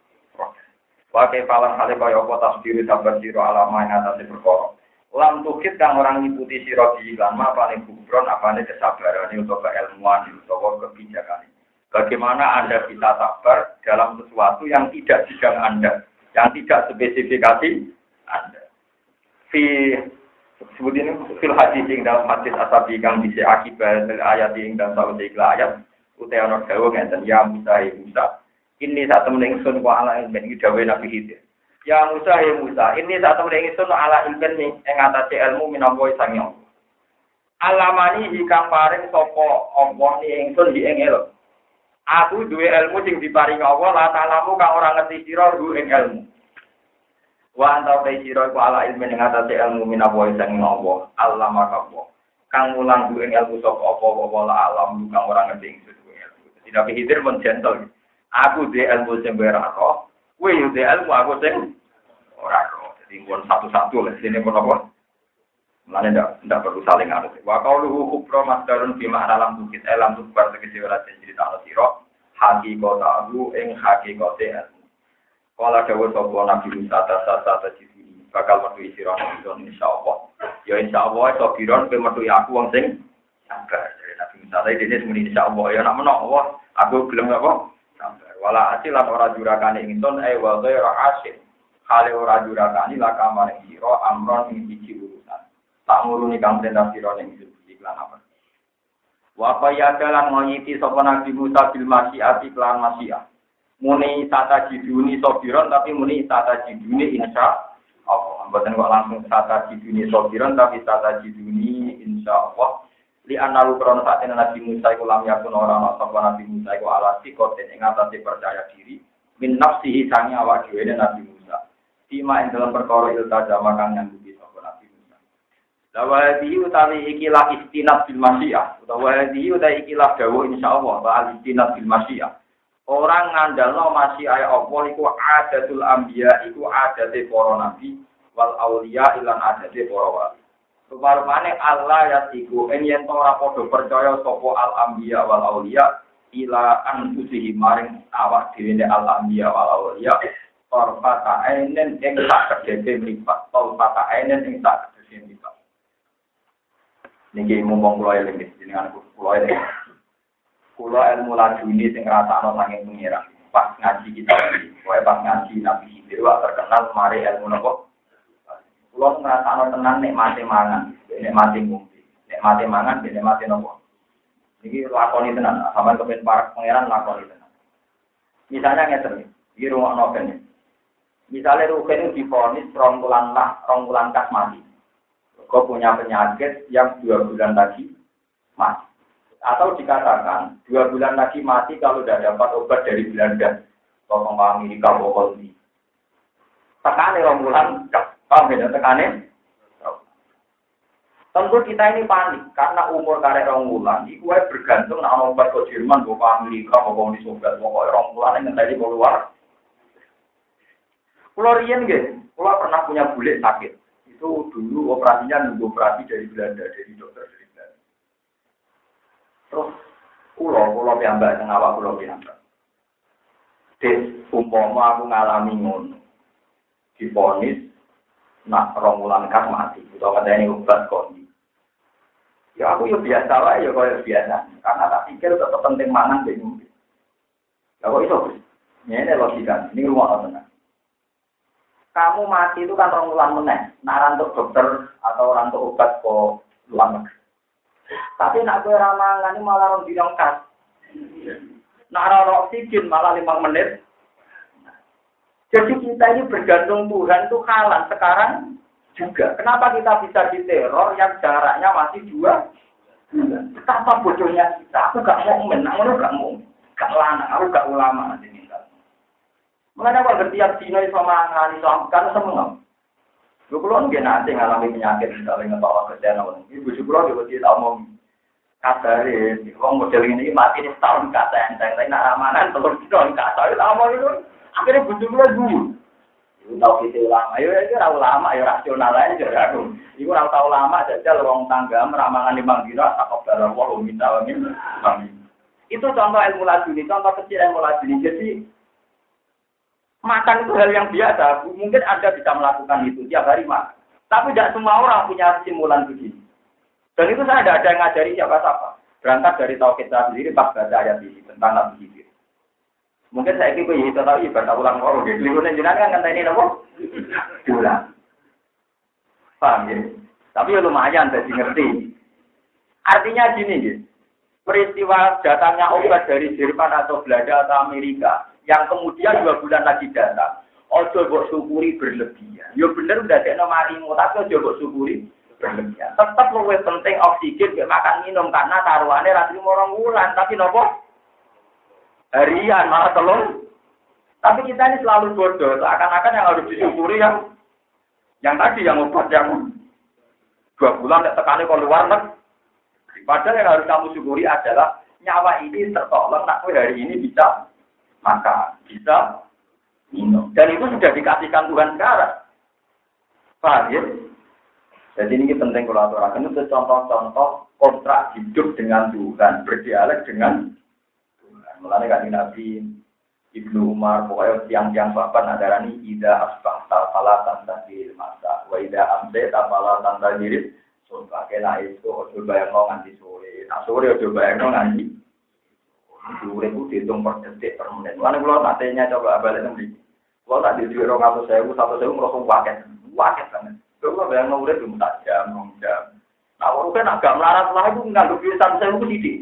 Wakai palang hale kaya apa tasdiri sabar siro alama yang atas perkara. Lam tukit kang orang ngikuti siro di iklan ma paling kubron apane kesabaran untuk keilmuan utawa kebijakan. Bagaimana Anda bisa sabar dalam sesuatu yang tidak bidang Anda, yang tidak spesifikasi Anda. Fi sebut ini fil hadis yang dalam hadis asabi kang bisa akibat ayat yang dalam sawah ayat utawa dawa ngeten ya Musa ya Musa ini saat temen ingsun wa ala ilmin iki dawuh Nabi Khidir. Ya Musa ya Musa, ini saat temen ingsun ala ilmin ing ngatasi ilmu minangka sang yo. Alamani hikang paring sapa Allah ni ingsun di ing ilmu. Aku duwe ilmu sing diparing Allah la ta'lamu kang ora ngerti sira ru ing ilmu. Wa anta ta sira iku ala ilmin ing ngatasi ilmu minangka sang Allah. Allah maka Kang mulang duwe ilmu sapa apa apa la alam kang ora ngerti ingsun. Tidak Khidir men gentle. Aku di ilmu sing ora roh, kowe yo di ilmu aku sing ora roh. Jadi pun satu-satu lah sini pun apa? Mulane ndak ndak perlu saling harus. Wa qauluhu kubra masdarun fi ma'na lam bukit elam tukbar tegese ora cerita ana sira hakikatahu ing hakikate ilmu. Kala dawuh sapa Nabi Musa tasa siji bakal metu sira insya Allah. Ya insyaallah iso biron pe metu aku wong sing sabar. Nabi Musa tadi dene muni insyaallah ya nak menawa aku gelem apa? Wala asilan ora jurakane ingsun e wa ghairu asin. Hale ora jurakane la kamar sira amron ing siji urusan. Tak nguruni kang perintah sira ning siji lan apa. Wa ya dalan ngoyiti sapa Nabi Musa bil masyiati kelan masyiah. Muni tata jiduni sobiron tapi muni tata jiduni insya Allah. Mboten kok langsung tata jiduni sobiron tapi tata jiduni insya Allah. Li analu krono saat ini Nabi Musa iku lam yakun ana sapa Nabi Musa iku ala sikoten ing atase percaya diri min nafsihi sangi awak dhewe Nabi Musa. Tima ing dalam perkara ilta jama kang nyanggupi Lawadi utawi ikilah istinat bil masyiah. Utawa di utawi ikilah dawa insyaallah wa istinat bil masyiah. Orang ngandalno masyiah Allah iku adatul anbiya iku adate para nabi wal auliya ilan adate para wali. Rupa-rupane Allah ya tiku en yen ora padha percaya sapa al anbiya wal auliya ila anfusihi maring awak dhewe al anbiya wal auliya. Torfata ainen ing sak kedhe mripat. Torfata ainen ing sak kedhe mripat. Niki mumpung kula eling jenengan kula eling. Kula ilmu ini sing ngrasakno saking pengira. Pas ngaji kita iki, pas ngaji Nabi Khidir terkenal mari ilmu nopo? Kula ngrasakno tenan mati mangan, nek mati mati mangan, mati nopo? Niki lakoni tenan, sampean kepen para pangeran lakoni tenan. Misalnya ngeten, iki rumakno ben. Misalnya Rukin difonis rong bulan lah, rong bulan kas mati kau punya penyakit yang dua bulan lagi mati. Atau dikatakan dua bulan lagi mati kalau tidak dapat obat dari Belanda, atau Amerika, atau. Tekanin orang bulan, paham ya? Tekanin. Tentu kita ini panik karena umur karek orang bulan itu bergantung nama obat ke Jerman, ke Amerika, ke Uni Soviet, pokoknya orang bulan yang tadi keluar. Pulau Rien, pulau pernah punya bulik sakit itu dulu operasinya nunggu operasi dari Belanda, dari dokter dari Belanda. Terus pulau pulau piyambak yang awak pulau piyambak. Des, umpama aku ngalami ngono, diponis, nak romulan kas mati, atau kata ini obat kondi. Ya aku ya biasa lah, ya kaya biasa. Karena tak pikir tetap penting mangan deh mungkin. Ya kok itu? Ini logika, ini rumah tenang kamu mati itu kan orang ulang meneh. Untuk dokter atau orang untuk obat kok ulang Tapi nak gue ramangan ini malah orang bilang kas. Nah, orang oksigen malah lima menit. Jadi kita ini bergantung Tuhan itu kalah sekarang juga. Kenapa kita bisa diteror yang jaraknya masih dua Betapa bodohnya kita. Aku gak mau menang, aku gak mau. Gak lana, aku gak ulama. Ini. Mengenai apa setiap dino iso mangan iso kan semua. Lu kulo nggih nanti ngalami penyakit misalnya ngebawa kesehatan. Ibu kulo juga tidak omong kasare, wong model ini mati ini setahun kata enteng, tapi nak ramanan telur dino kata itu omong itu. Akhirnya bujuk kulo dulu. Iku tau kita ulama, ya itu ora ulama, ya rasional aja aku. Iku ora tau ulama, jajal wong tangga meramangan limang dino, takut dalam wong minta wong Itu contoh ilmu laduni, contoh kecil ilmu laduni. Jadi Makan itu hal yang biasa. Mungkin Anda bisa melakukan itu tiap hari makan. Tapi tidak semua orang punya simulan begini. Dan itu saya tidak ada yang ngajari siapa-siapa. Berangkat dari tauhid saya sendiri pas baca ayat ini tentang Nabi. Mungkin saya itu ya tahu ibadah ulang orang. Jadi lingkungan jenengan kan ini apa? Diulang. Paham ya? Tapi ya lumayan jadi ngerti. Artinya gini, ya. peristiwa datangnya obat dari Jerman atau Belanda atau Amerika yang kemudian dua bulan lagi datang. Ojo buat syukuri berlebihan. Yo bener udah ada marimu, tapi ojo buat syukuri berlebihan. Tetap lebih penting oksigen, makan minum karena taruhannya rati orang bulan, tapi nopo harian malah telur. Tapi kita ini selalu bodoh, seakan-akan yang harus disyukuri yang yang tadi yang obat yang dua bulan tidak tekani kalau luar negeri. Padahal yang harus kamu syukuri adalah nyawa ini tertolong, nak hari ini bisa maka bisa minum. Dan itu sudah dikasihkan Tuhan sekarang. Paham ya? Jadi ini penting kalau aturakan itu contoh-contoh kontrak hidup dengan Tuhan, berdialek dengan. Mulanya kan Nabi Ibnu Umar, pokoknya tiang-tiang bapak nadarani ida asbah tafala tanda diri masa, wa ida amse tafala tanda diri surga. Kena itu ojo bayang nganti sore, nah sore ojo bayang nganti Dure itu dihitung per detik per menit. Mana kalau nantinya coba balik nanti. Kalau tak di dua orang saya, satu saya merasa waket, waket banget. Kalau bayang nurut itu tak jam, jam. Nah, orang kan agak melarat lah itu nggak lebih satu saya itu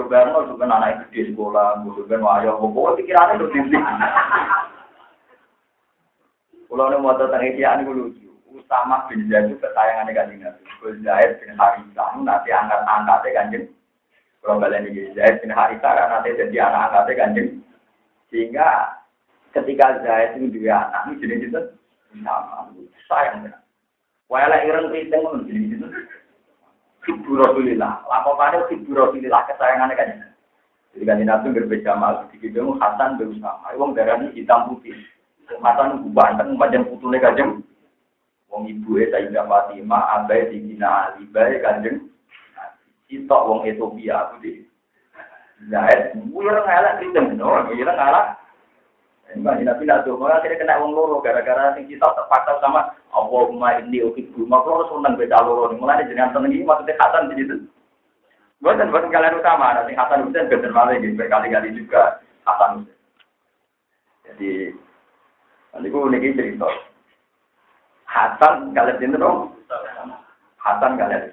sedih. Sebenarnya sebenarnya anak gede sekolah, sebenarnya wayo, pokoknya pikirannya udah tinggi. Kalau ini mau tentang ikhyan itu lucu. Usama bin Zaid itu ketayangan kanjeng Nabi. Bin Zaid bin Harithah nanti angkat-angkatnya kanjeng. Kalau kalian ini Zaid bin Harithah nanti jadi anak angkatnya kanjeng. Sehingga ketika Zaid itu juga anak, ini jenis itu sama. Sayang. Walau ireng keriting pun jenis itu. Ibu Rasulillah. Laporannya Ibu Rasulillah kesayangannya kan. Jadi kan Nabi berbeda mal. Di video Hasan berusaha. Wong darah ini hitam putih. Hasan banteng macam putune kajeng. Wong ibu e Sayyidah Fatimah abai dibina Ali bae kanjeng. Kita wong Ethiopia aku di. Zaid, wira ngalak kritem, no, wira ngalak. Mbak Nabi nak tuh, malah akhirnya kena wong loro gara-gara sing kita terpaksa sama Allahumma inni uhibbu. Maka harus seneng beda loro nih. Mulai jenengan seneng ini maksudnya Hasan di situ. Bukan bukan kalian utama, nanti Hasan Husain bener malah gitu berkali-kali juga Husain. Jadi gue nih cerita. Hasan kalian sini dong. Hasan kalian.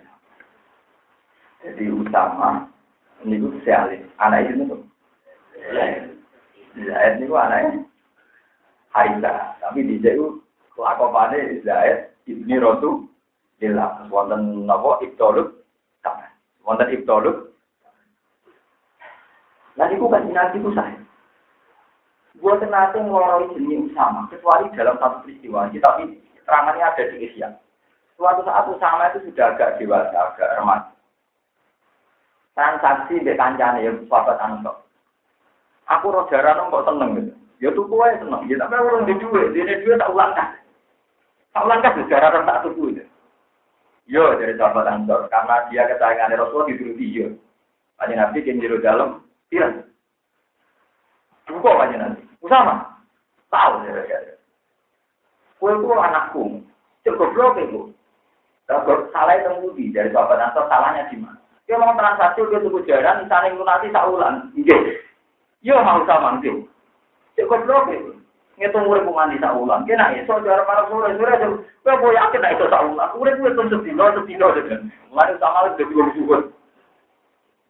Jadi utama ini gue sealis anak itu tuh. Zaid niku anaknya Haritha, tapi di jauh lakopane Zaid ibni Rotu Lila, wonten napa Ibtoluk, wonten Ibtoluk. Nah, niku kan nabi ku saya. Nanti ngeloroi jenis sama, kecuali dalam satu peristiwa. Tapi terangannya ada di Asia. Suatu saat Usama itu sudah agak dewasa, agak remaja. Transaksi di kancane ya, sahabat Ansor. Aku roh jarang kok seneng gitu. Ya tuku aja seneng. Ya tapi orang di duit, di duit tak ulang kan. Tak ulang kan jarang tak tuku itu. Yo dari sahabat Ansor, karena dia kesayangan Rasulullah dituruti yo. Aja nabi yang jero dalam, tidak. Buka aja nanti. Usama, tahu ya ya. Kue itu anakku, cukup blok itu. Kalau salah itu budi dari sahabat Ansor, salahnya di mana? Dia mau transaksi dia tuku jaran, misalnya lunasi tak ulang. Iya. Yo mau sama nanti. Cukup blok itu. Ngitung urip mandi sak ulang. Kena iso cara para sore sore aja. Kowe boy yakin nek iso sak ulang. Urip kuwi terus sedino sedino aja. Mulane sama lagi dadi wong suwun.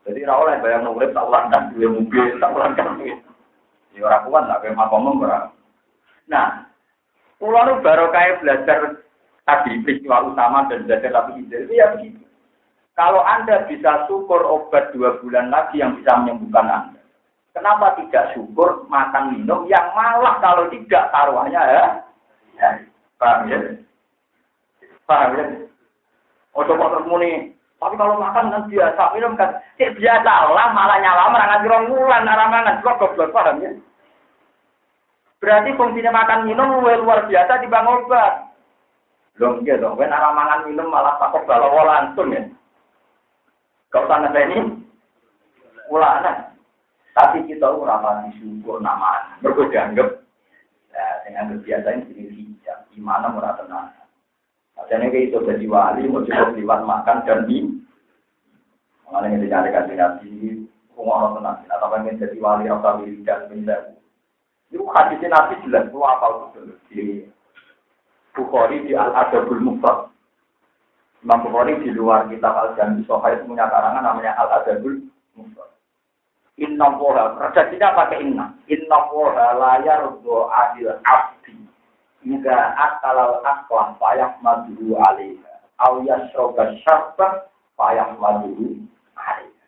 Jadi ora oleh bayang urip sak ulang kan duwe mobil sak ulang kan. Ya ora kuat lah kowe makom ora. Nah, pulau nu kayak belajar tadi peristiwa utama dan belajar tapi itu ya begitu. Kalau Anda bisa syukur obat dua bulan lagi yang bisa menyembuhkan Anda. Kenapa tidak syukur makan minum yang malah kalau tidak taruhannya ya? ya. Paham ya? Paham ya? Oh coba muni. Tapi kalau makan kan biasa minum kan, cek biasa lah malah nyala merangan jerong bulan aramangan kok goblok paham ya? Berarti fungsinya makan minum luar biasa di bang obat. Belum gitu, kan aramangan minum malah takut balawa langsung ya. Kau tanya ini, ulana. Tapi kita ora pati syukur nama. Mergo dianggap ya dengan kebiasaan ini hijab. Gimana ora tenang. Jadi kayak itu jadi wali, mau cukup liwat makan dan minum. Mengenai yang dicari kasih nabi, kumar tenang. Atau pengen jadi wali atau dan minta. Itu hadisnya nabi jelas, lu apa itu di Bukhari di Al Adabul Mufrad. Imam Bukhari di luar kitab Al Jami Sohail punya karangan namanya Al Adabul Mufrad. Inna woha, redaksinya pakai inna. Inna woha layar do adil abdi. Jika akalal aklam payah madhu alaiha. Au yasroga syarba payah madhu alaiha.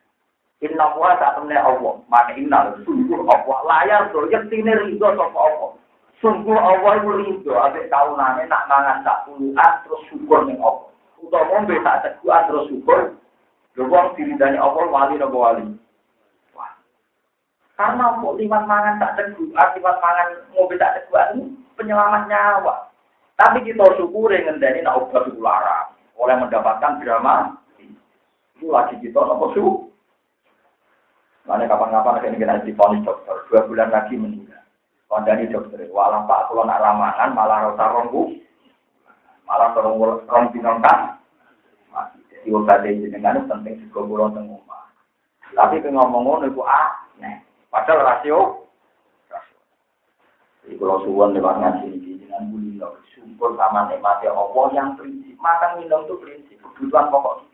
Inna woha saat temennya Allah. Maka inna sungguh Allah. Layar do yaktine ridho sopa Allah. Sungguh Allah itu ridho. Abis kaunannya nak mangan tak puluhan terus syukur nih Allah. Untuk ngombe tak teguhan terus syukur. Lewang diridani Allah wali nopo wali. Karena mau liwat mangan tak teguh, liwat mangan mobil tak teguh itu penyelamat nyawa. Tapi kita syukur dengan dari nak obat larang oleh mendapatkan drama. Itu lagi kita nopo su. Mana kapan-kapan akan kita diponis dokter dua bulan lagi meninggal. Kondani dokter, walau pak kalau nak ramangan malah rasa ronggu, malah rong rong binongkan. Jadi obat ini dengan penting juga pulau tengah. Tapi ngomong ngono itu ah, nih. Padahal rasio. Jadi kalau suwon lewat ngaji ini dengan buli syukur sama nikmatnya Allah yang prinsip. Makan minum itu prinsip, kebutuhan pokok.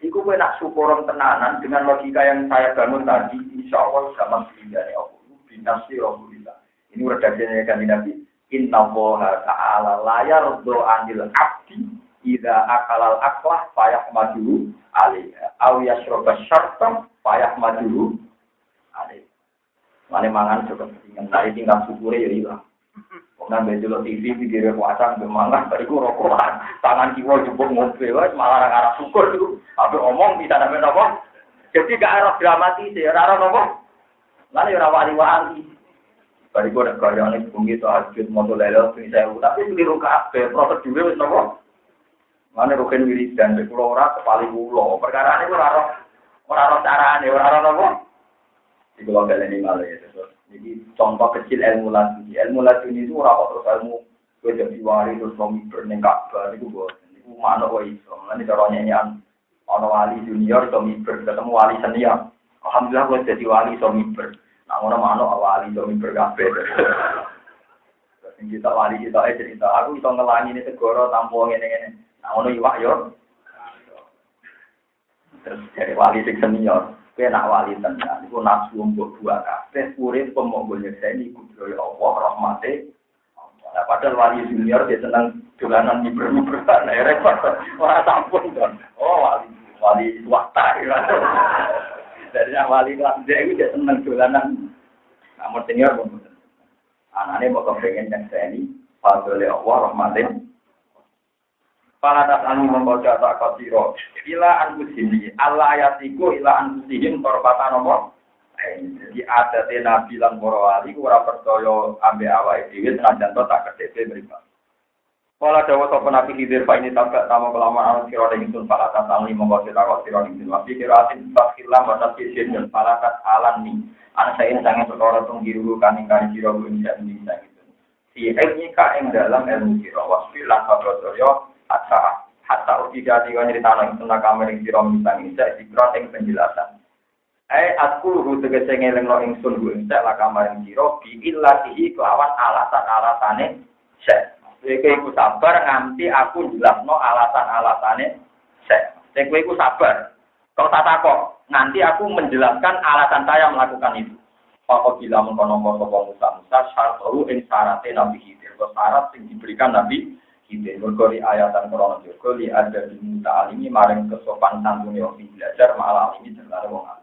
Iku kowe nak syukuran tenanan dengan logika yang saya bangun tadi, insya Allah zaman sehingga Allah. Binasi Rasulullah. Ini redaksinya kan Nabi. Inna Allah ta'ala layar anil abdi Ida akalal aklah payah maju alaiha. Aw yasroba syartam payah alaiha. Mana mangan coba ketinggalan. Tadi tinggal syukurnya ya hilang. Nah, betul TV pikir puasa gemangan, bariku rokokan, tangan kiwa jemput mobil, malah arah syukur itu. Tapi omong bisa namanya apa? Jadi gak arah dramatis, ya arah apa? Lalu ya wali wali. Bariku ada gaya nih, bumi itu hajut, motor lelo, ini saya tapi keliru kafe, prosedurnya wis nopo. Mana rugen wiridan, di pulau ora, kepali pulau. Perkara ini ora ora ora carane, ora nopo. Di pulau kalian ini malah ya, jadi contoh kecil ilmu laduni. Ilmu laduni itu orang terus ilmu gue jadi wali terus suami berning kakak itu gue. Itu mana gue iso. Nanti cara nyanyian ono wali junior suami ber ketemu wali senior. Alhamdulillah gue jadi wali suami ber. Nah ono mana wali suami ber kafe. Kita wali kita eh cerita. Aku itu ngelangi ini segoro tampung ini ini. Nah ono iwak yo. Terus dari wali senior. Nak wali tenan iku nafsu mbok dua kabeh urip pemonggo nyekseni kudroya Allah rahmate. Nah, padahal wali junior dia senang dolanan nyibur-nyiburan, ya repot. Wah, sampun kan. Oh, wali wali swasta. Dari yang wali kelas dia itu dia senang dolanan. Namun senior pun anaknya mau kepengen nyekseni, padahal Allah rahmate. Para tas anu membaca tak kasiro. Ila anfusini. Allah ayatiku ila anfusihim korbatan nopo. Jadi ada nabi lan para wali ora percaya ambe awake dhewe senajan to tak kedhewe mriku. Kala dawa sapa nabi hidir pa ini tabak tamu kelamaan anu sira ing sun para tas anu membaca tak kasiro ing sun. Wabi kiratin takilah mata kisin dan para tas alan ni. Ana saya sange perkara tung diru kaning kan sira ing ing gitu. Si ilmi ka ing dalam ilmu sira wasfi lan padha hatta hatta uji jadi kan cerita nang tentang kamar yang sira misang isa dikron ing penjelasan Eh aku ru tegese ingsun ku ing lah kamar yang sira bi illatihi kelawan alasan-alasane sek. Kowe iku sabar nganti aku jelasno alasan-alasane sek. Kowe iku sabar. Kau tak takok, nanti aku menjelaskan alasan saya melakukan itu. Pokok bila mengkono sapa Musa Musa syarat ing syaratnya Nabi Khidir. Syarat yang diberikan Nabi Gitu, mergo ayatan krono juga li ada di muta alimi maring kesopan santune wong belajar malah ini terlalu wong